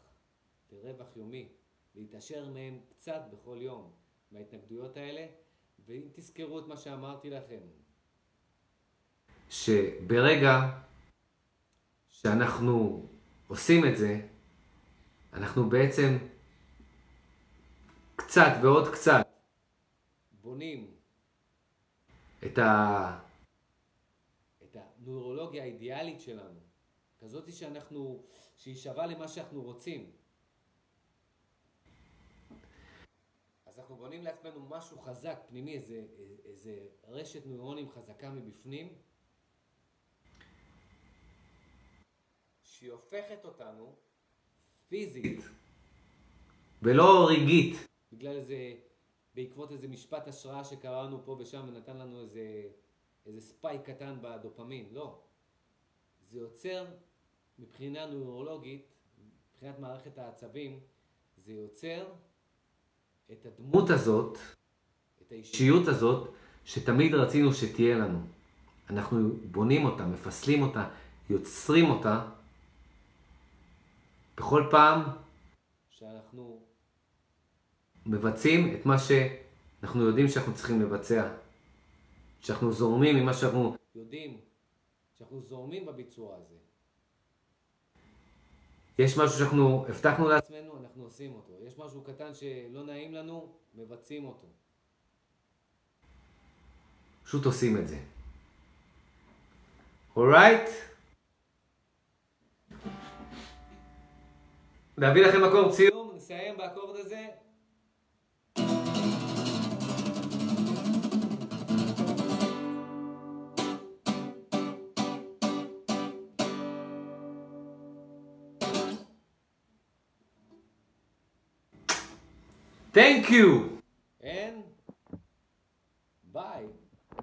לרווח יומי. להתעשר מהם קצת בכל יום, מההתנגדויות האלה, ואם תזכרו את מה שאמרתי לכם. שברגע שאנחנו עושים את זה, אנחנו בעצם קצת ועוד קצת בונים את, ה... את הנוירולוגיה האידיאלית שלנו, כזאת שאנחנו, שהיא שווה למה שאנחנו רוצים. אז אנחנו בונים לעצמנו משהו חזק, פנימי, איזה, איזה רשת נוירונים חזקה מבפנים, שהיא הופכת אותנו פיזית. ולא רגעית. בגלל איזה, בעקבות איזה משפט השראה שקראנו פה ושם ונתן לנו איזה, איזה ספייק קטן בדופמין, לא. זה יוצר מבחינה נוירולוגית, מבחינת מערכת העצבים, זה יוצר את הדמות הזאת, את האישיות הזאת, שתמיד רצינו שתהיה לנו. אנחנו בונים אותה, מפסלים אותה, יוצרים אותה, בכל פעם שאנחנו מבצעים את מה שאנחנו יודעים שאנחנו צריכים לבצע. שאנחנו זורמים ממה שאנחנו יודעים, שאנחנו זורמים בביצוע הזה. יש משהו שאנחנו הבטחנו לעצמנו, אנחנו עושים אותו. יש משהו קטן שלא נעים לנו, מבצעים אותו. פשוט עושים את זה. אורייט? להביא לכם אקורד סיום? נסיים באקורד הזה. Thank you.